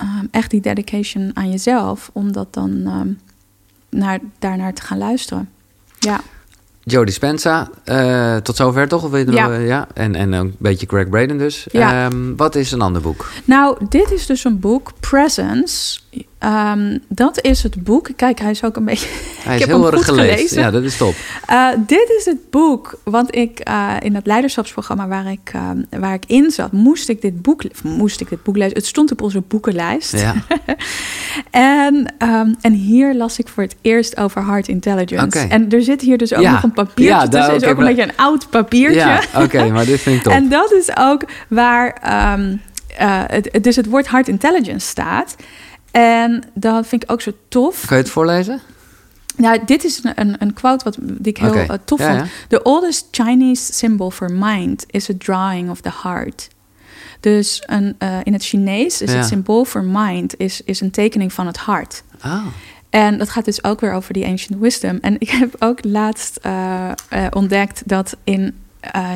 Um, echt die dedication aan jezelf, om dat dan um, naar, daarnaar te gaan luisteren. Ja. Joe Dispenza, uh, tot zover toch? Of weet je ja. Ja. En, en een beetje Greg Braden dus. Ja. Um, wat is een ander boek? Nou, dit is dus een boek, Presence. Um, dat is het boek. Kijk, hij is ook een beetje. Hij is ik heb heel erg goed gelezen. gelezen. Ja, dat is top. Uh, dit is het boek. Want ik uh, in dat leiderschapsprogramma waar ik, uh, waar ik in zat, moest ik dit boek, moest ik dit boek lezen. Het stond op onze boekenlijst. Ja. en, um, en hier las ik voor het eerst over heart intelligence. Okay. En er zit hier dus ook ja. nog een papiertje. Ja, dus het is ook een beetje een oud papiertje. Ja, oké, okay, maar dit vind ik top. en dat is ook waar um, het, dus het woord heart intelligence staat. En dat vind ik ook zo tof. Kan je het voorlezen? Nou, dit is een, een, een quote wat, die ik heel okay. uh, tof ja, vond. Ja. The oldest Chinese symbol for mind is a drawing of the heart. Dus een, uh, in het Chinees is ja. het symbool voor mind is, is een tekening van het hart. Oh. En dat gaat dus ook weer over die ancient wisdom. En ik heb ook laatst uh, ontdekt dat in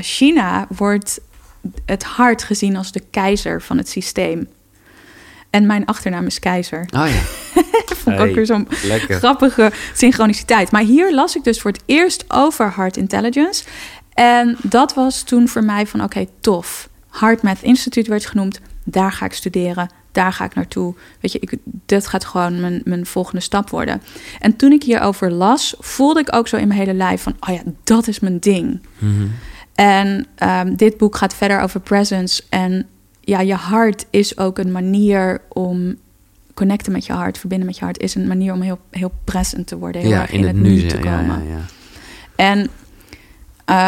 China wordt het hart gezien als de keizer van het systeem. En mijn achternaam is Keizer. Oh ja. Vond ik hey, ook weer zo'n grappige synchroniciteit. Maar hier las ik dus voor het eerst over heart intelligence. En dat was toen voor mij van oké, okay, tof. Heart Math Institute werd genoemd. Daar ga ik studeren. Daar ga ik naartoe. Weet je, ik, dat gaat gewoon mijn, mijn volgende stap worden. En toen ik hierover las, voelde ik ook zo in mijn hele lijf van... oh ja, dat is mijn ding. Mm -hmm. En um, dit boek gaat verder over presence. En ja, je hart is ook een manier om connecten met je hart, verbinden met je hart, is een manier om heel, heel present te worden, heel ja, erg in, in, het, het nu, te komen. Ja, ja, en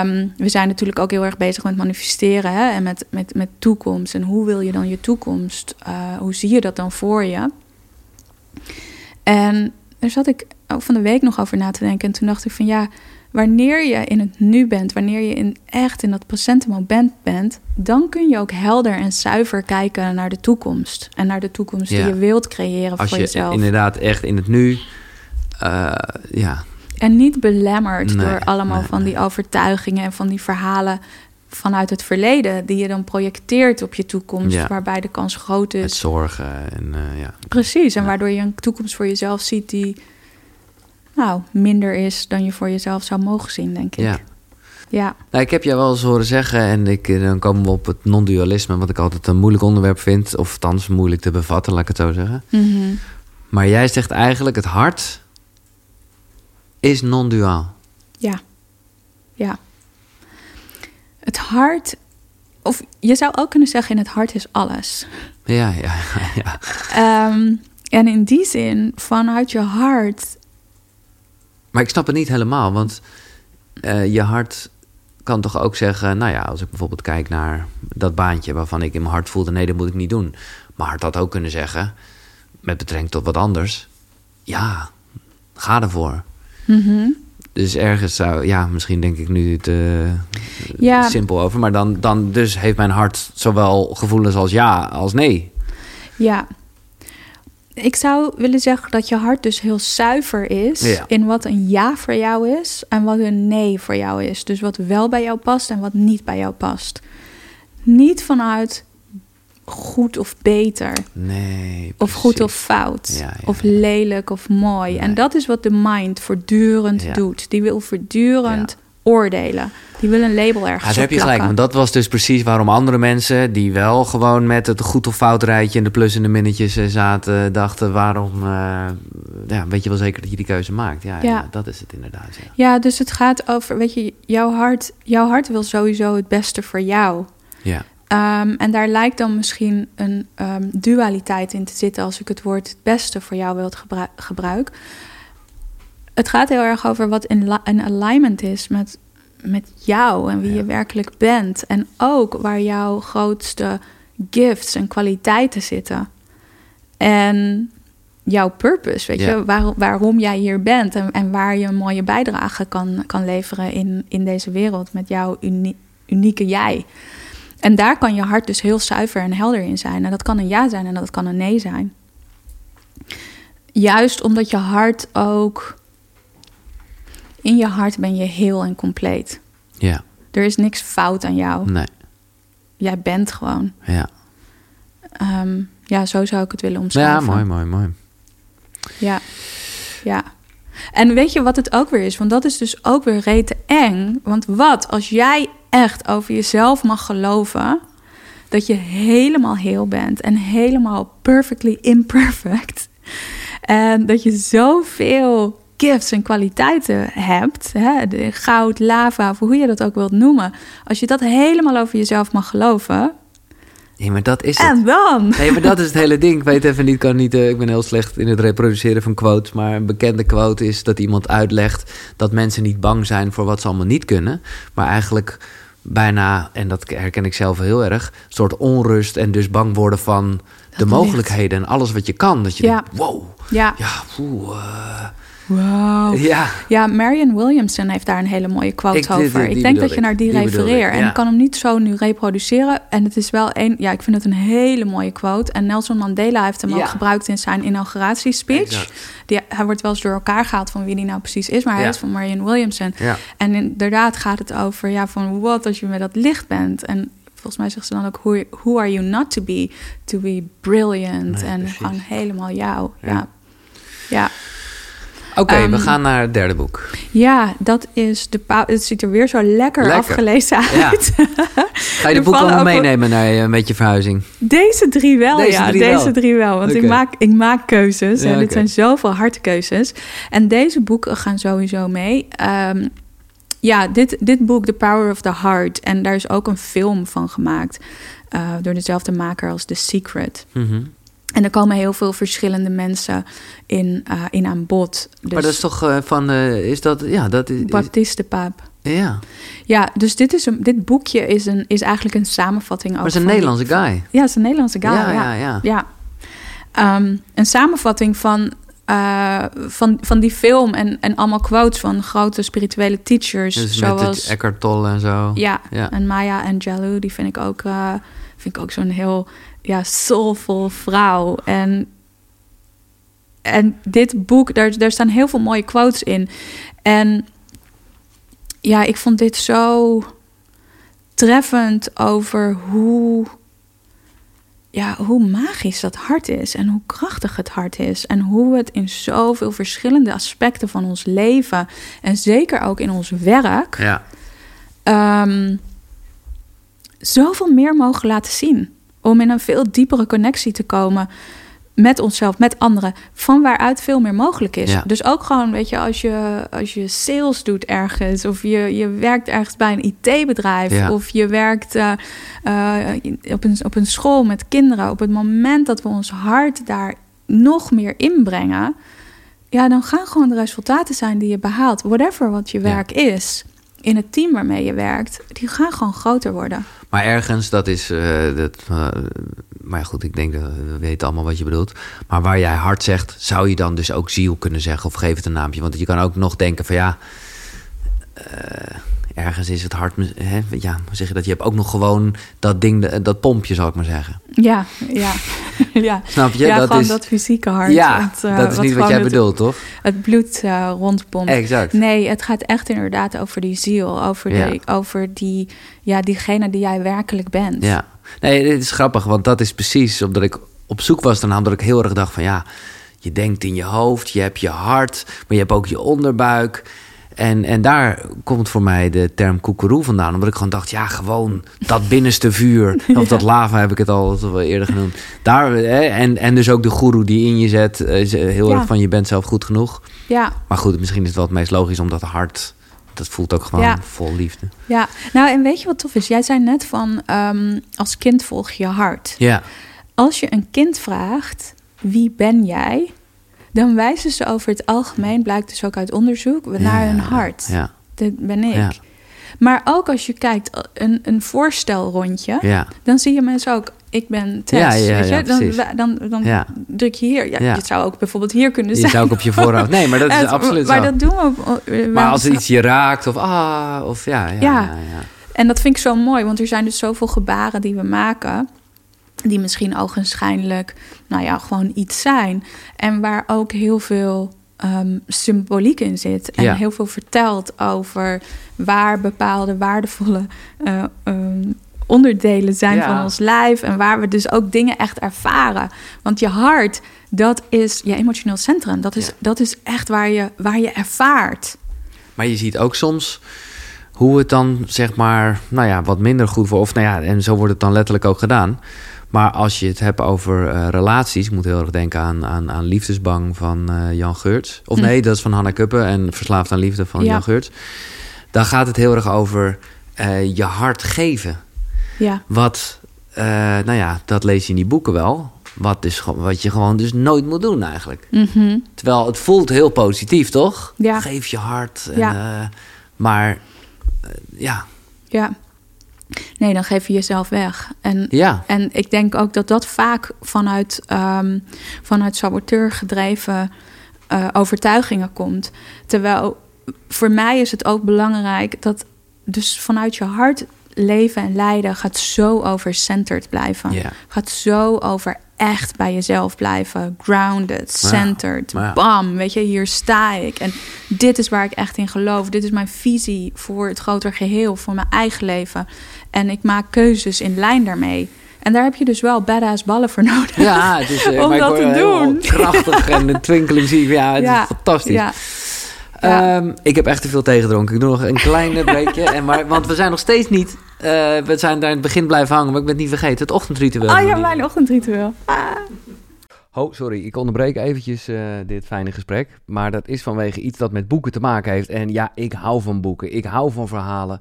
um, we zijn natuurlijk ook heel erg bezig met manifesteren hè? en met, met, met toekomst. En hoe wil je dan je toekomst? Uh, hoe zie je dat dan voor je? En daar zat ik ook van de week nog over na te denken. En toen dacht ik van ja, wanneer je in het nu bent, wanneer je in echt in dat presente moment bent, dan kun je ook helder en zuiver kijken naar de toekomst. En naar de toekomst Ja. die je wilt creëren Als voor je jezelf. inderdaad echt in het nu... Uh, ja, En niet belemmerd Nee, door allemaal nee, van die overtuigingen en van die verhalen vanuit het verleden, die je dan projecteert op je toekomst, Ja. waarbij de kans groot is. met zorgen en uh, ja. Precies, en Ja. waardoor je een toekomst voor jezelf ziet die nou, minder is dan je voor jezelf zou mogen zien, denk ik. Ja. Ja, Nou, ik heb jou wel eens horen zeggen, en ik, eh, dan komen we op het non-dualisme, wat ik altijd een moeilijk onderwerp vind, of althans moeilijk te bevatten, laat ik het zo zeggen. Mhm. Maar jij zegt eigenlijk, het hart is non-duaal. ja, ja. Het hart, of je zou ook kunnen zeggen, in het hart is alles. Ja, ja, ja. Ehm, en in die zin, vanuit je hart Maar ik snap het niet helemaal, want eh, je hart kan toch ook zeggen... nou ja, als ik bijvoorbeeld kijk naar dat baantje... waarvan ik in mijn hart voelde, nee, dat moet ik niet doen. Mijn hart had ook kunnen zeggen, met betrekking tot wat anders... ja, ga ervoor. Mhm. Dus ergens zou, ja, misschien denk ik nu te Ja. simpel over... maar dan, dan dus heeft mijn hart zowel gevoelens als ja als nee. Ja. Ik zou willen zeggen dat je hart dus heel zuiver is Ja. in wat een ja voor jou is en wat een nee voor jou is. Dus wat wel bij jou past en wat niet bij jou past. Niet vanuit goed of beter, Nee, of goed of fout, Ja, ja, of lelijk of mooi. En dat is wat de mind voortdurend doet. Die wil voortdurend oordelen. Die willen een label ergens ja, daar heb je gelijk. Want dat was dus precies waarom andere mensen... die wel gewoon met het goed of fout rijtje... en de plus en de minnetjes eh, zaten... dachten waarom... Uh, ja, weet je wel zeker dat je die keuze maakt. Ja, ja. ja dat is het inderdaad. Ja. ja, dus het gaat over... weet je, jouw hart, jouw hart wil sowieso het beste voor jou. Ja. Um, en daar lijkt dan misschien een um, dualiteit in te zitten... als ik het woord het beste voor jou wil gebru gebruik. Het gaat heel erg over wat in, in alignment is met met jou en wie je werkelijk bent. En ook waar jouw grootste gifts en kwaliteiten zitten. En jouw purpose, weet je, waar, waarom jij hier bent en, en, waar je een mooie bijdrage kan, kan leveren in, in deze wereld met jouw unieke jij. En daar kan je hart dus heel zuiver en helder in zijn. En dat kan een ja zijn en dat kan een nee zijn. Juist omdat je hart ook in je hart ben je heel en compleet. Ja. Er is niks fout aan jou. Nee. Jij bent gewoon. Ja. Ehm, ja, zo zou ik het willen omschrijven. Ja, mooi, mooi, mooi. Ja, ja. En weet je wat het ook weer is? Want dat is dus ook weer rete eng. Want wat als jij echt over jezelf mag geloven... dat je helemaal heel bent en helemaal perfectly imperfect... en dat je zoveel gifts en kwaliteiten hebt, hè, de goud, lava, of hoe je dat ook wilt noemen, als je dat helemaal over jezelf mag geloven. Nee, maar dat is het. En dan? Nee, maar dat is het hele ding. Ik weet even niet, kan niet. Uh, ik ben heel slecht in het reproduceren van quotes. Maar een bekende quote is dat iemand uitlegt dat mensen niet bang zijn voor wat ze allemaal niet kunnen. Maar eigenlijk bijna, en dat herken ik zelf heel erg, een soort onrust en dus bang worden van de mogelijkheden en alles wat je kan. Dat je ja. denkt, wow, ja, ja poeh, uh, Wow. Ja. ja, Marion Williamson heeft daar een hele mooie quote over. ik denk dat je naar die, refereert. En ik kan hem niet zo nu reproduceren. En het is wel een, ja, ik vind het een hele mooie quote. En Nelson Mandela heeft hem ook gebruikt in zijn inauguratiespeech. Die, hij wordt wel eens door elkaar gehaald van wie die nou precies is. Maar hij is van Marion Williamson. En inderdaad gaat het over, ja, van wat als je met dat licht bent. En volgens mij zegt ze dan ook: who, who are you not to be? To be brilliant. en gewoon helemaal jou. Ja. ja. Oké, we ehm, gaan naar het derde boek. Ja, dat is de Het ziet er weer zo lekker, afgelezen uit. Ja. Ga je de boeken allemaal meenemen naar je, met je verhuizing? Deze drie wel, deze ja. Drie deze wel. drie wel. Want ik, maak, ik maak keuzes. en dit zijn zoveel hartkeuzes. En deze boeken gaan sowieso mee. Um, ja, dit, dit boek, The Power of the Heart. En daar is ook een film van gemaakt. Uh, door dezelfde maker als The Secret. Mm en er komen heel veel verschillende mensen in, uh, in aan bod. Dus maar dat is toch uh, van, uh, is dat, ja, dat is... Baptiste Paap. Ja. Ja, dus dit, is een, dit boekje is, een, is eigenlijk een samenvatting over... Maar het is een Nederlandse guy. Ja, het is een Nederlandse guy, ja. Ja, ja. ja. Um, een samenvatting van, van, van die film en, en allemaal quotes van grote spirituele teachers. Dus zoals Eckhart Tolle en zo. Ja, ja. en Maya Angelou, die vind ik ook, vind ik ook zo'n heel ja, soulful vrouw. En, en dit boek, daar, daar staan heel veel mooie quotes in. En ja, ik vond dit zo treffend over hoe, ja, hoe magisch dat hart is en hoe krachtig het hart is en hoe het in zoveel verschillende aspecten van ons leven en zeker ook in ons werk ja. um, zoveel meer mogen laten zien om in een veel diepere connectie te komen met onszelf, met anderen, van waaruit veel meer mogelijk is. Dus ook gewoon, weet je, als je, als je sales doet ergens, of je, je werkt ergens bij een IT-bedrijf, of je werkt uh, op, een, op een school met kinderen, op het moment dat we ons hart daar nog meer inbrengen, ja, dan gaan gewoon de resultaten zijn die je behaalt, whatever wat je werk is in het team waarmee je werkt, die gaan gewoon groter worden. Maar ergens, dat is. Uh, dat, uh, maar goed, ik denk dat we weten allemaal wat je bedoelt. Maar waar jij hart zegt, zou je dan dus ook ziel kunnen zeggen? Of geef het een naampje. Want je kan ook nog denken van ja. Uh, ergens is het hart. Hè, ja, zeg je dat? Je hebt ook nog gewoon dat ding, dat pompje, zal ik maar zeggen. Ja, ja. ja. Snap je? Ja, dat gewoon is, dat fysieke hart. Ja, uh, dat is niet wat jij bedoelt, toch? Het bloed uh, rondpompt. Exact. Nee, het gaat echt inderdaad over die ziel. Over, de, over die, ja, diegene die jij werkelijk bent. Ja. Nee, dit is grappig, want dat is precies omdat ik op zoek was daarna. Omdat ik heel erg dacht van ja, je denkt in je hoofd, je hebt je hart, maar je hebt ook je onderbuik. En, en daar komt voor mij de term koekeroe vandaan. Omdat ik gewoon dacht, ja, gewoon dat binnenste vuur. Of dat lava heb ik het al eerder genoemd. Daar, hè, en, en dus ook de goeroe die in je zet. eh, Heel Ja. erg van, je bent zelf goed genoeg. Ja, Maar goed, misschien is het wel het meest logisch, omdat het hart... Dat voelt ook gewoon Ja. vol liefde. ja. Nou, en weet je wat tof is? Jij zei net van, ehm, als kind volg je hart. Ja, Als je een kind vraagt, wie ben jij? Dan wijzen ze over het algemeen, blijkt dus ook uit onderzoek, naar hun hart. Ja, Dit ben ik. Maar ook als je kijkt, een, een voorstelrondje, ja, dan zie je mensen ook, ik ben Tess. Ja, ja, je? dan, dan, dan druk je hier. Ja. Je zou ook bijvoorbeeld hier kunnen je zijn. zou ook op je voorhoofd... Nee, maar dat is absoluut Maar zo. dat doen we. Maar als er iets je raakt of ah, of ja, ja, ja. Ja. ja, ja. En dat vind ik zo mooi, want er zijn dus zoveel gebaren die we maken. Die misschien ogenschijnlijk, nou ja, gewoon iets zijn. En waar ook heel veel ehm, symboliek in zit. En Ja. heel veel vertelt over waar bepaalde waardevolle eh, ehm, onderdelen zijn Ja. van ons lijf. En waar we dus ook dingen echt ervaren. Want je hart, dat is je emotioneel centrum. Dat is, Ja. dat is echt waar je, waar je ervaart. Maar je ziet ook soms hoe het dan zeg maar, nou ja, wat minder goed voor. Of nou ja, en zo wordt het dan letterlijk ook gedaan. Maar als je het hebt over eh, relaties, ik moet heel erg denken aan, aan, aan Liefdesbang van eh, Jan Geurts. Of Hm. nee, dat is van Hanna Kuppen en Verslaafd aan Liefde van Ja. Jan Geurts. Dan gaat het heel erg over eh, je hart geven. Ja, Wat, nou ja, dat lees je in die boeken wel. Wat, dus, wat je gewoon dus nooit moet doen eigenlijk. Mhm. Terwijl het voelt heel positief, toch? Ja. Geef je hart. En, Ja. maar ja, ja. Nee, dan geef je jezelf weg. En ja, En ik denk ook dat dat vaak vanuit, ehm, vanuit saboteur gedreven eh, overtuigingen komt. Terwijl voor mij is het ook belangrijk dat dus vanuit je hart leven en lijden gaat zo over centered blijven. Gaat zo over echt bij jezelf blijven. Grounded, centered. Bam, weet je, hier sta ik. En dit is waar ik echt in geloof. Dit is mijn visie voor het groter geheel, voor mijn eigen leven. En ik maak keuzes in lijn daarmee. En daar heb je dus wel badass ballen voor nodig. ja, het is eh, Om dat te doen. krachtig en de twinkeling zie ik. Ja, het Ja, is fantastisch. Ja, Ja. Ehm, ik heb echt te veel tegendronken. Ik doe nog een klein breekje. En maar, want we zijn nog steeds niet... eh, we zijn daar in het begin blijven hangen, maar ik ben het niet vergeten. Het ochtendritueel. oh ja, mijn ochtendritueel. Ah. Oh, sorry, ik onderbreek eventjes eh, dit fijne gesprek. Maar dat is vanwege iets dat met boeken te maken heeft. En ja, ik hou van boeken. Ik hou van verhalen.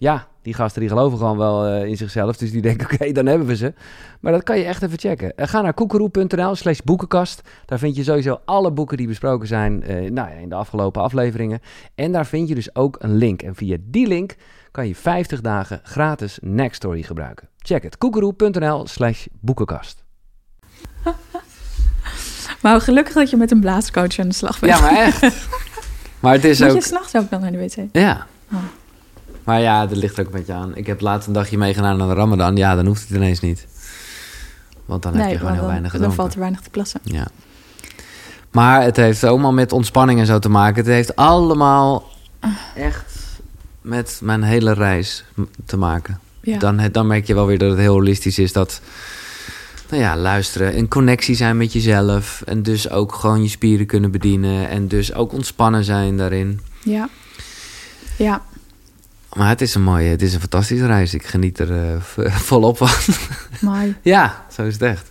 Ja, die gasten die geloven gewoon wel eh, in zichzelf. Dus die denken, oké, dan hebben we ze. Maar dat kan je echt even checken. Eh, ga naar koekeroe.nl slash boekenkast. Daar vind je sowieso alle boeken die besproken zijn eh, nou ja, in de afgelopen afleveringen. En daar vind je dus ook een link. En via die link kan je 50 dagen gratis Next Story gebruiken. Check het. koekeroe.nl slash boekenkast. Maar gelukkig dat je met een blaascoach aan de slag bent. Ja, maar echt. Maar het is Moet ook... je s'nachts ook dan naar de wc? Ja. Oh. Maar ja, dat ligt er ook een beetje aan. Ik heb laatst een dagje meegedaan naar de Ramadan. Ja, dan hoeft het ineens niet. Want dan heb je gewoon heel dan, weinig dan gedronken. valt er weinig te plassen. Ja. Maar het heeft allemaal met ontspanning en zo te maken. Het heeft allemaal echt met mijn hele reis te maken. Ja. Dan, dan merk je wel weer dat het heel holistisch is. Dat, nou ja, luisteren. In connectie zijn met jezelf. En dus ook gewoon je spieren kunnen bedienen. En dus ook ontspannen zijn daarin. ja. Ja. Maar het is een mooie, het is een fantastische reis. Ik geniet er eh, volop van. mooi. ja, zo is het echt.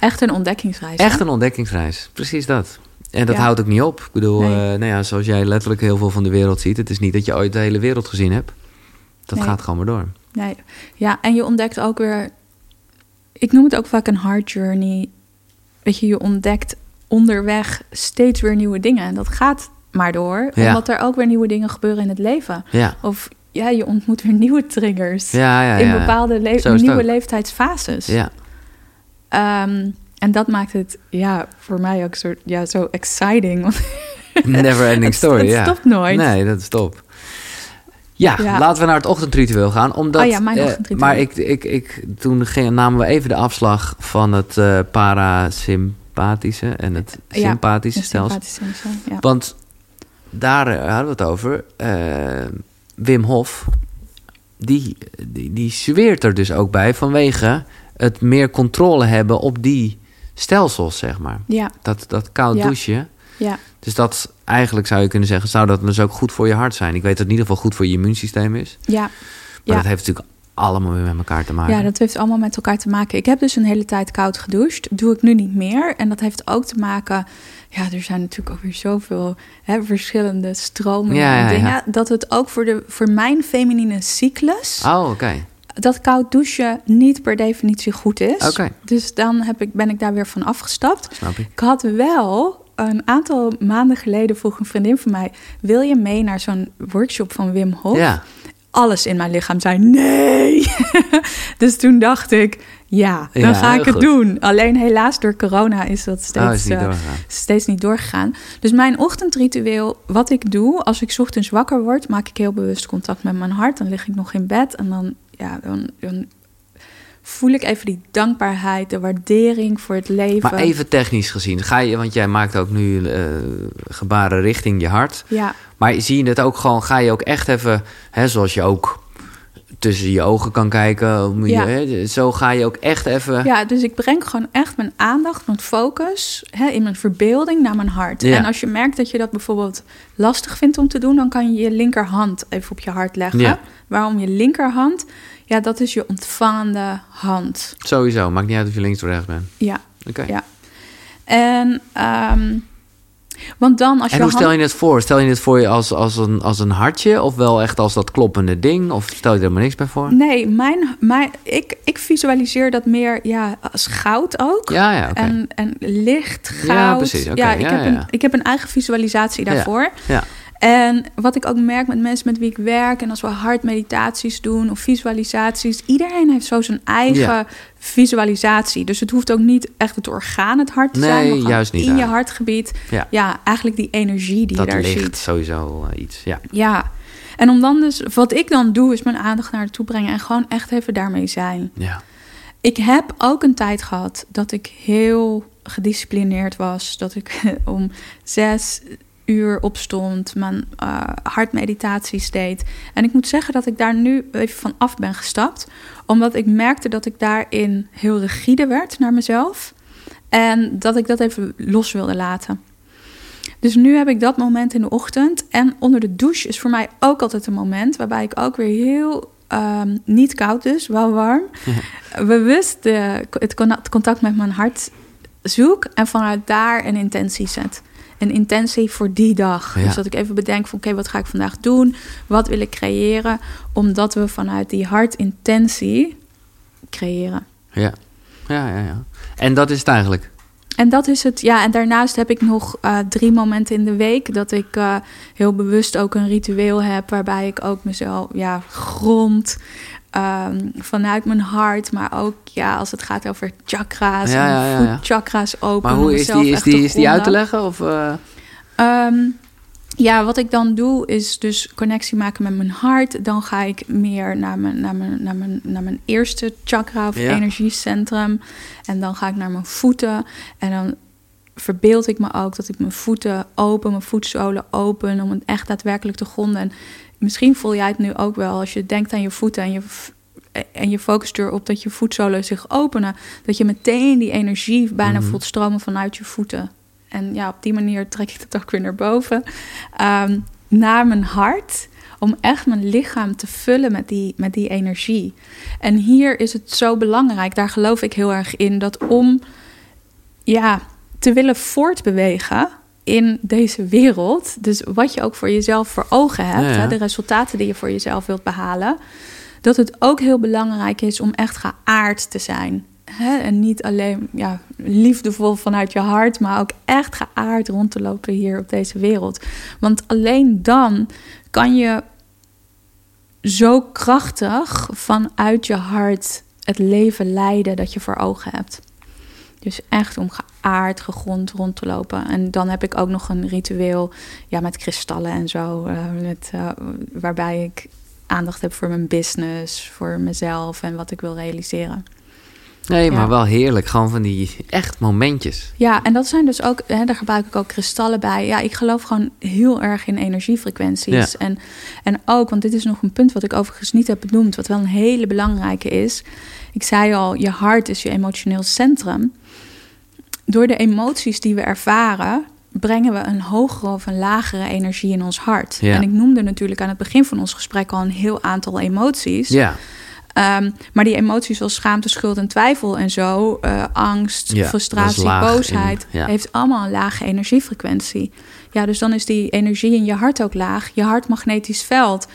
Echt een ontdekkingsreis. Echt hè? een ontdekkingsreis. Precies dat. En dat Ja. houdt ook niet op. Ik bedoel, Nee. eh, nou ja, zoals jij letterlijk heel veel van de wereld ziet. Het is niet dat je ooit de hele wereld gezien hebt. Dat Nee. gaat gewoon maar door. Nee. Ja, en je ontdekt ook weer... Ik noem het ook vaak een hard journey. Weet je, je ontdekt onderweg steeds weer nieuwe dingen. En dat gaat maar door. Ja. Omdat er ook weer nieuwe dingen gebeuren in het leven. Ja, Of ja, je ontmoet weer nieuwe triggers. ja, ja. in bepaalde le- nieuwe leeftijdsfases. Ja, Ehm, en dat maakt het ja, voor mij ook soort, ja, zo exciting. Never ending story. het ja. stopt nooit. Nee, dat is top. Ja, Ja. laten we naar het ochtendritueel gaan. Omdat, Oh ja, mijn eh, ochtendritueel. maar ik, ik, ik, toen ging, namen we even de afslag van het eh parasympathische en het sympathische stelsel. Stelsel, ja. Want daar eh, hadden we het over. Uh, Wim Hof, die, die, die zweert er dus ook bij vanwege het meer controle hebben op die stelsels, zeg maar. Ja. Dat, dat koud Ja. douchen. Ja, Dus dat eigenlijk zou je kunnen zeggen, zou dat dus ook goed voor je hart zijn. Ik weet dat het in ieder geval goed voor je immuunsysteem is. ja. Maar Ja. dat heeft natuurlijk allemaal weer met elkaar te maken. Ja, dat heeft allemaal met elkaar te maken. Ik heb dus een hele tijd koud gedoucht. Doe ik nu niet meer. En dat heeft ook te maken. Ja, er zijn natuurlijk ook weer zoveel hè, verschillende Ja, ja, en dingen. ja. Dat het ook voor, de, voor mijn feminine cyclus. Oh, oké. dat koud douchen niet per definitie goed is. Oké. Dus dan heb ik, ben ik daar weer van afgestapt. Snap ik. Ik had wel een aantal maanden geleden vroeg een vriendin van mij: wil je mee naar zo'n workshop van Wim Hof? Ja. Alles in mijn lichaam zei nee. dus toen dacht ik, ja, dan Ja, ga ik het goed. doen. Alleen helaas door corona is dat steeds, Oh, is niet eh, doorgegaan. steeds niet doorgegaan. Dus mijn ochtendritueel, wat ik doe, als ik 's ochtends wakker word, maak ik heel bewust contact met mijn hart. Dan lig ik nog in bed en dan, ja, dan, dan voel ik even die dankbaarheid, de waardering voor het leven. Maar even technisch gezien, ga je, want jij maakt ook nu eh, gebaren richting je hart. Ja, Maar zie je het ook gewoon, ga je ook echt even, hè, zoals je ook tussen je ogen kan kijken, Ja. hè, zo ga je ook echt even. Ja, dus ik breng gewoon echt mijn aandacht, mijn focus hè, in mijn verbeelding naar mijn hart. Ja. En als je merkt dat je dat bijvoorbeeld lastig vindt om te doen, dan kan je je linkerhand even op je hart leggen. Ja. Waarom je linkerhand? Ja, dat is je ontvangende hand. Sowieso, maakt niet uit of je links of rechts bent. Ja, Oké. ja. En, ehm, want dan als En je hoe hand... stel je het voor? Stel je het voor je als, als, een, als een hartje? Of wel echt als dat kloppende ding? Of stel je er maar niks bij voor? Nee, mijn, mijn, ik, ik visualiseer dat meer ja, als goud ook. Ja, ja. En, en licht goud. Ja, precies, Ja, ik, ja, heb ja. Een, ik heb een eigen visualisatie Ja. daarvoor. Ja. En wat ik ook merk met mensen met wie ik werk... en als we hartmeditaties doen of visualisaties... iedereen heeft zo zijn eigen Ja. visualisatie. Dus het hoeft ook niet echt het orgaan het hart te Nee, zijn... maar juist niet, in je hartgebied. Ja. Ja, eigenlijk die energie die dat je daar ligt ziet. sowieso eh, iets. Ja. Ja, en om dan dus... wat ik dan doe, is mijn aandacht naar naartoe brengen... en gewoon echt even daarmee zijn. ja. Ik heb ook een tijd gehad dat ik heel gedisciplineerd was. Dat ik om zes uur opstond, mijn eh, hartmeditaties deed. En ik moet zeggen dat ik daar nu even van af ben gestapt. Omdat ik merkte dat ik daarin heel rigide werd naar mezelf. En dat ik dat even los wilde laten. Dus nu heb ik dat moment in de ochtend. En onder de douche is voor mij ook altijd een moment waarbij ik ook weer heel ehm, niet koud dus, wel warm. Bewust de, het contact met mijn hart zoek en vanuit daar een intentie zet. Een intentie voor die dag. Ja. Dus dat ik even bedenk van oké, wat ga ik vandaag doen? Wat wil ik creëren? Omdat we vanuit die hartintentie creëren. Ja. ja, ja, ja. En dat is het eigenlijk. En dat is het. Ja, en daarnaast heb ik nog eh, drie momenten in de week dat ik eh, heel bewust ook een ritueel heb waarbij ik ook mezelf ja, grond ehm, vanuit mijn hart, maar ook ja, als het gaat over chakra's Ja, en ja, ja, voetchakra's open. Maar hoe is die, is die, is die uit te leggen? Of, eh, Ehm, ja, wat ik dan doe is dus connectie maken met mijn hart. Dan ga ik meer naar mijn, naar mijn, naar mijn, naar mijn eerste chakra of Ja. energiecentrum. En dan ga ik naar mijn voeten. En dan verbeeld ik me ook dat ik mijn voeten open, mijn voetzolen open, om het echt daadwerkelijk te gronden. En misschien voel jij het nu ook wel als je denkt aan je voeten en je en je focust erop dat je voetzolen zich openen, dat je meteen die energie bijna Mhm. voelt stromen vanuit je voeten. En ja, op die manier trek ik het ook weer naar boven. Ehm, naar mijn hart. Om echt mijn lichaam te vullen met die, met die energie. En hier is het zo belangrijk, daar geloof ik heel erg in, dat om ja, te willen voortbewegen in deze wereld. Dus wat je ook voor jezelf voor ogen hebt, Ja, ja. Hè, de resultaten die je voor jezelf wilt behalen. Dat het ook heel belangrijk is om echt geaard te zijn. Hè? En niet alleen ja, liefdevol vanuit je hart, maar ook echt geaard rond te lopen hier op deze wereld. Want alleen dan kan je zo krachtig vanuit je hart het leven leiden dat je voor ogen hebt. Dus echt om geaard, gegrond rond te lopen. En dan heb ik ook nog een ritueel ja, met kristallen en zo. eh, met, eh, waarbij ik aandacht heb voor mijn business, voor mezelf en wat ik wil realiseren. Nee, maar wel heerlijk. Gewoon van die echt momentjes. Ja, en dat zijn dus ook, hè, daar gebruik ik ook kristallen bij. Ja, ik geloof gewoon heel erg in energiefrequenties. En, en ook, want dit is nog een punt wat ik overigens niet heb benoemd, wat wel een hele belangrijke is. Ik zei al, je hart is je emotioneel centrum. Door de emoties die we ervaren, brengen we een hogere of een lagere energie in ons hart. En ik noemde natuurlijk aan het begin van ons gesprek al een heel aantal emoties. Ja. Um, maar die emoties zoals schaamte, schuld en twijfel en zo, uh, angst, frustratie, boosheid, heeft allemaal een lage energiefrequentie. Ja, dus dan is die energie in je hart ook laag. Je hartmagnetisch veld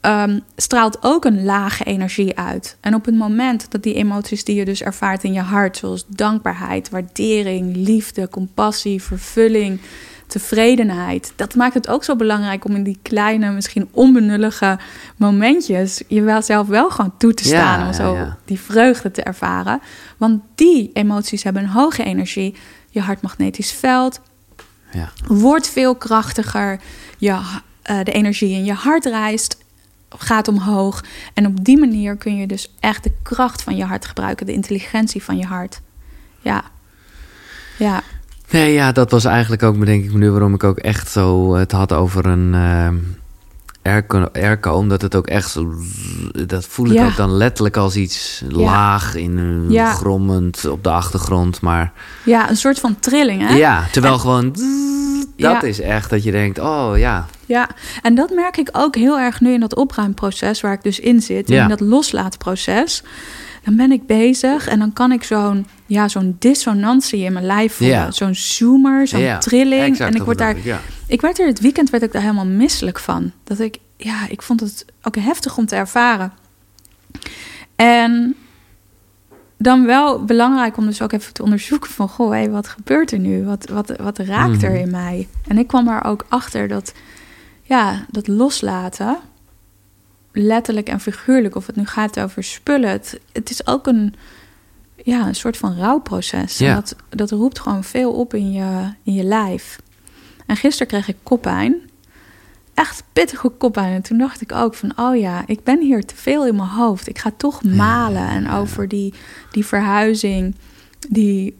um, straalt ook een lage energie uit. En op het moment dat die emoties die je dus ervaart in je hart, zoals dankbaarheid, waardering, liefde, compassie, vervulling, tevredenheid. Dat maakt het ook zo belangrijk om in die kleine, misschien onbenullige momentjes je wel zelf wel gewoon toe te staan. om zo die vreugde te ervaren. Want die emoties hebben een hoge energie. Je hartmagnetisch veld ja. wordt veel krachtiger. Je, uh, de energie in je hart reist gaat omhoog. En op die manier kun je dus echt de kracht van je hart gebruiken, de intelligentie van je hart. Ja. Ja. Nee, ja, dat was eigenlijk ook, denk ik, nu waarom ik ook echt zo het had over een uh, airco, airco, omdat het ook echt zo, dat voel ik ook dan letterlijk als iets laag in ja. grommend op de achtergrond, maar ja, een soort van trilling, hè? Ja, terwijl gewoon dat is echt dat je denkt, oh ja. Ja, en dat merk ik ook heel erg nu in dat opruimproces waar ik dus in zit, in dat loslaatproces dan ben ik bezig en dan kan ik zo'n ja, zo'n dissonantie in mijn lijf voelen. Zo'n zoomer, zo'n trilling. en ik word daar. Ik werd er het weekend werd ik daar helemaal misselijk van. Dat ik, ja, ik vond het ook heftig om te ervaren. En dan wel belangrijk om dus ook even te onderzoeken van... goh, hé, wat gebeurt er nu? Wat, wat, wat raakt er mhm. in mij? En ik kwam er ook achter dat, ja, dat loslaten letterlijk en figuurlijk, of het nu gaat over spullen, het, het is ook een, ja, een soort van rouwproces. Ja. Dat, dat roept gewoon veel op in je, in je lijf. En gisteren kreeg ik koppijn. Echt pittige koppijn. En toen dacht ik ook van, oh ja, ik ben hier te veel in mijn hoofd. Ik ga toch malen. En over die, die verhuizing, die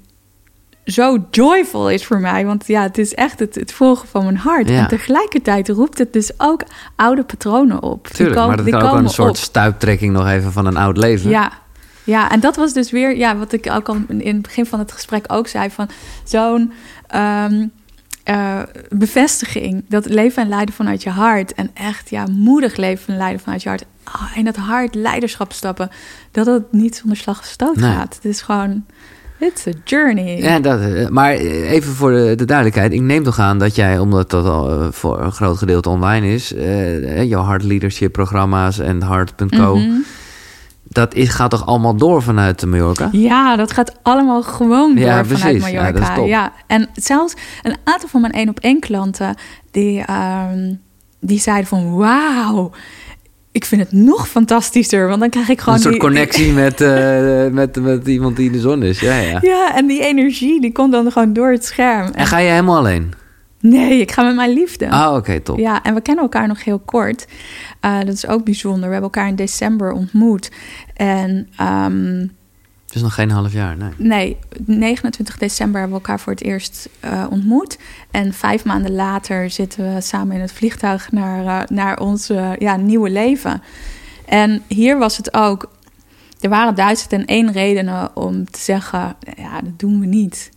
zo joyful is voor mij. Want ja, het is echt het, het volgen van mijn hart. En tegelijkertijd roept het dus ook oude patronen op. Tuurlijk, maar dat kan ook een soort stuiptrekking nog even van een oud leven. Ja, ja, en dat was dus weer ja, wat ik ook al in het begin van het gesprek ook zei: van zo'n ehm, eh, bevestiging. Dat leven en leiden vanuit je hart. En echt ja, moedig leven en leiden vanuit je hart. Oh, en dat hart leiderschap stappen. Dat het niet zonder slag of stoot gaat. Het is gewoon It's a journey. Ja, dat, eh, maar even voor de, de, duidelijkheid. Ik neem toch aan dat jij, omdat dat al eh, voor een groot gedeelte online is... Uh, jouw hard leadership programma's en hard.co... Mm Dat is, gaat toch allemaal door vanuit Mallorca? Ja, dat gaat allemaal gewoon door ja, vanuit Mallorca. Ja, ja, en zelfs een aantal van mijn één op één klanten... die, um, die zeiden van wauw ik vind het nog fantastischer, want dan krijg ik gewoon... Een soort connectie met, uh, met, met iemand die in de zon is, ja, ja. Ja, en die energie, die komt dan gewoon door het scherm. En ga je helemaal alleen? Nee, ik ga met mijn liefde. Ah, oké, top. Ja, en we kennen elkaar nog heel kort. Uh, dat is ook bijzonder. We hebben elkaar in december ontmoet. En um, het is nog geen half jaar, nee. Nee, 29 december hebben we elkaar voor het eerst uh, ontmoet. En vijf maanden later zitten we samen in het vliegtuig naar, uh, naar ons uh, ja, nieuwe leven. En hier was het ook... Er waren duizend en één redenen om te zeggen... ja, dat doen we niet.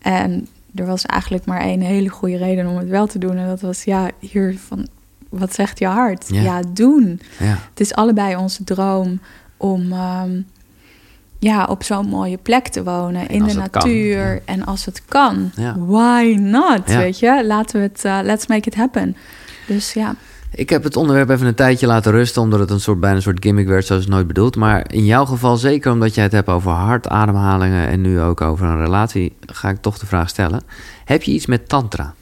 En er was eigenlijk maar één hele goede reden om het wel te doen. En dat was, ja, hier van... Wat zegt je hart? Ja, ja doen. Ja. Het is allebei onze droom om... Um, ja, op zo'n mooie plek te wonen, in de natuur. En als het kan, why not? Weet je, laten we het, uh, let's make it happen. Dus ja. Ik heb het onderwerp even een tijdje laten rusten, omdat het een soort, bijna een soort gimmick werd, zoals het nooit bedoeld. Maar in jouw geval, zeker omdat jij het hebt over hartademhalingen en nu ook over een relatie, ga ik toch de vraag stellen: heb je iets met Tantra?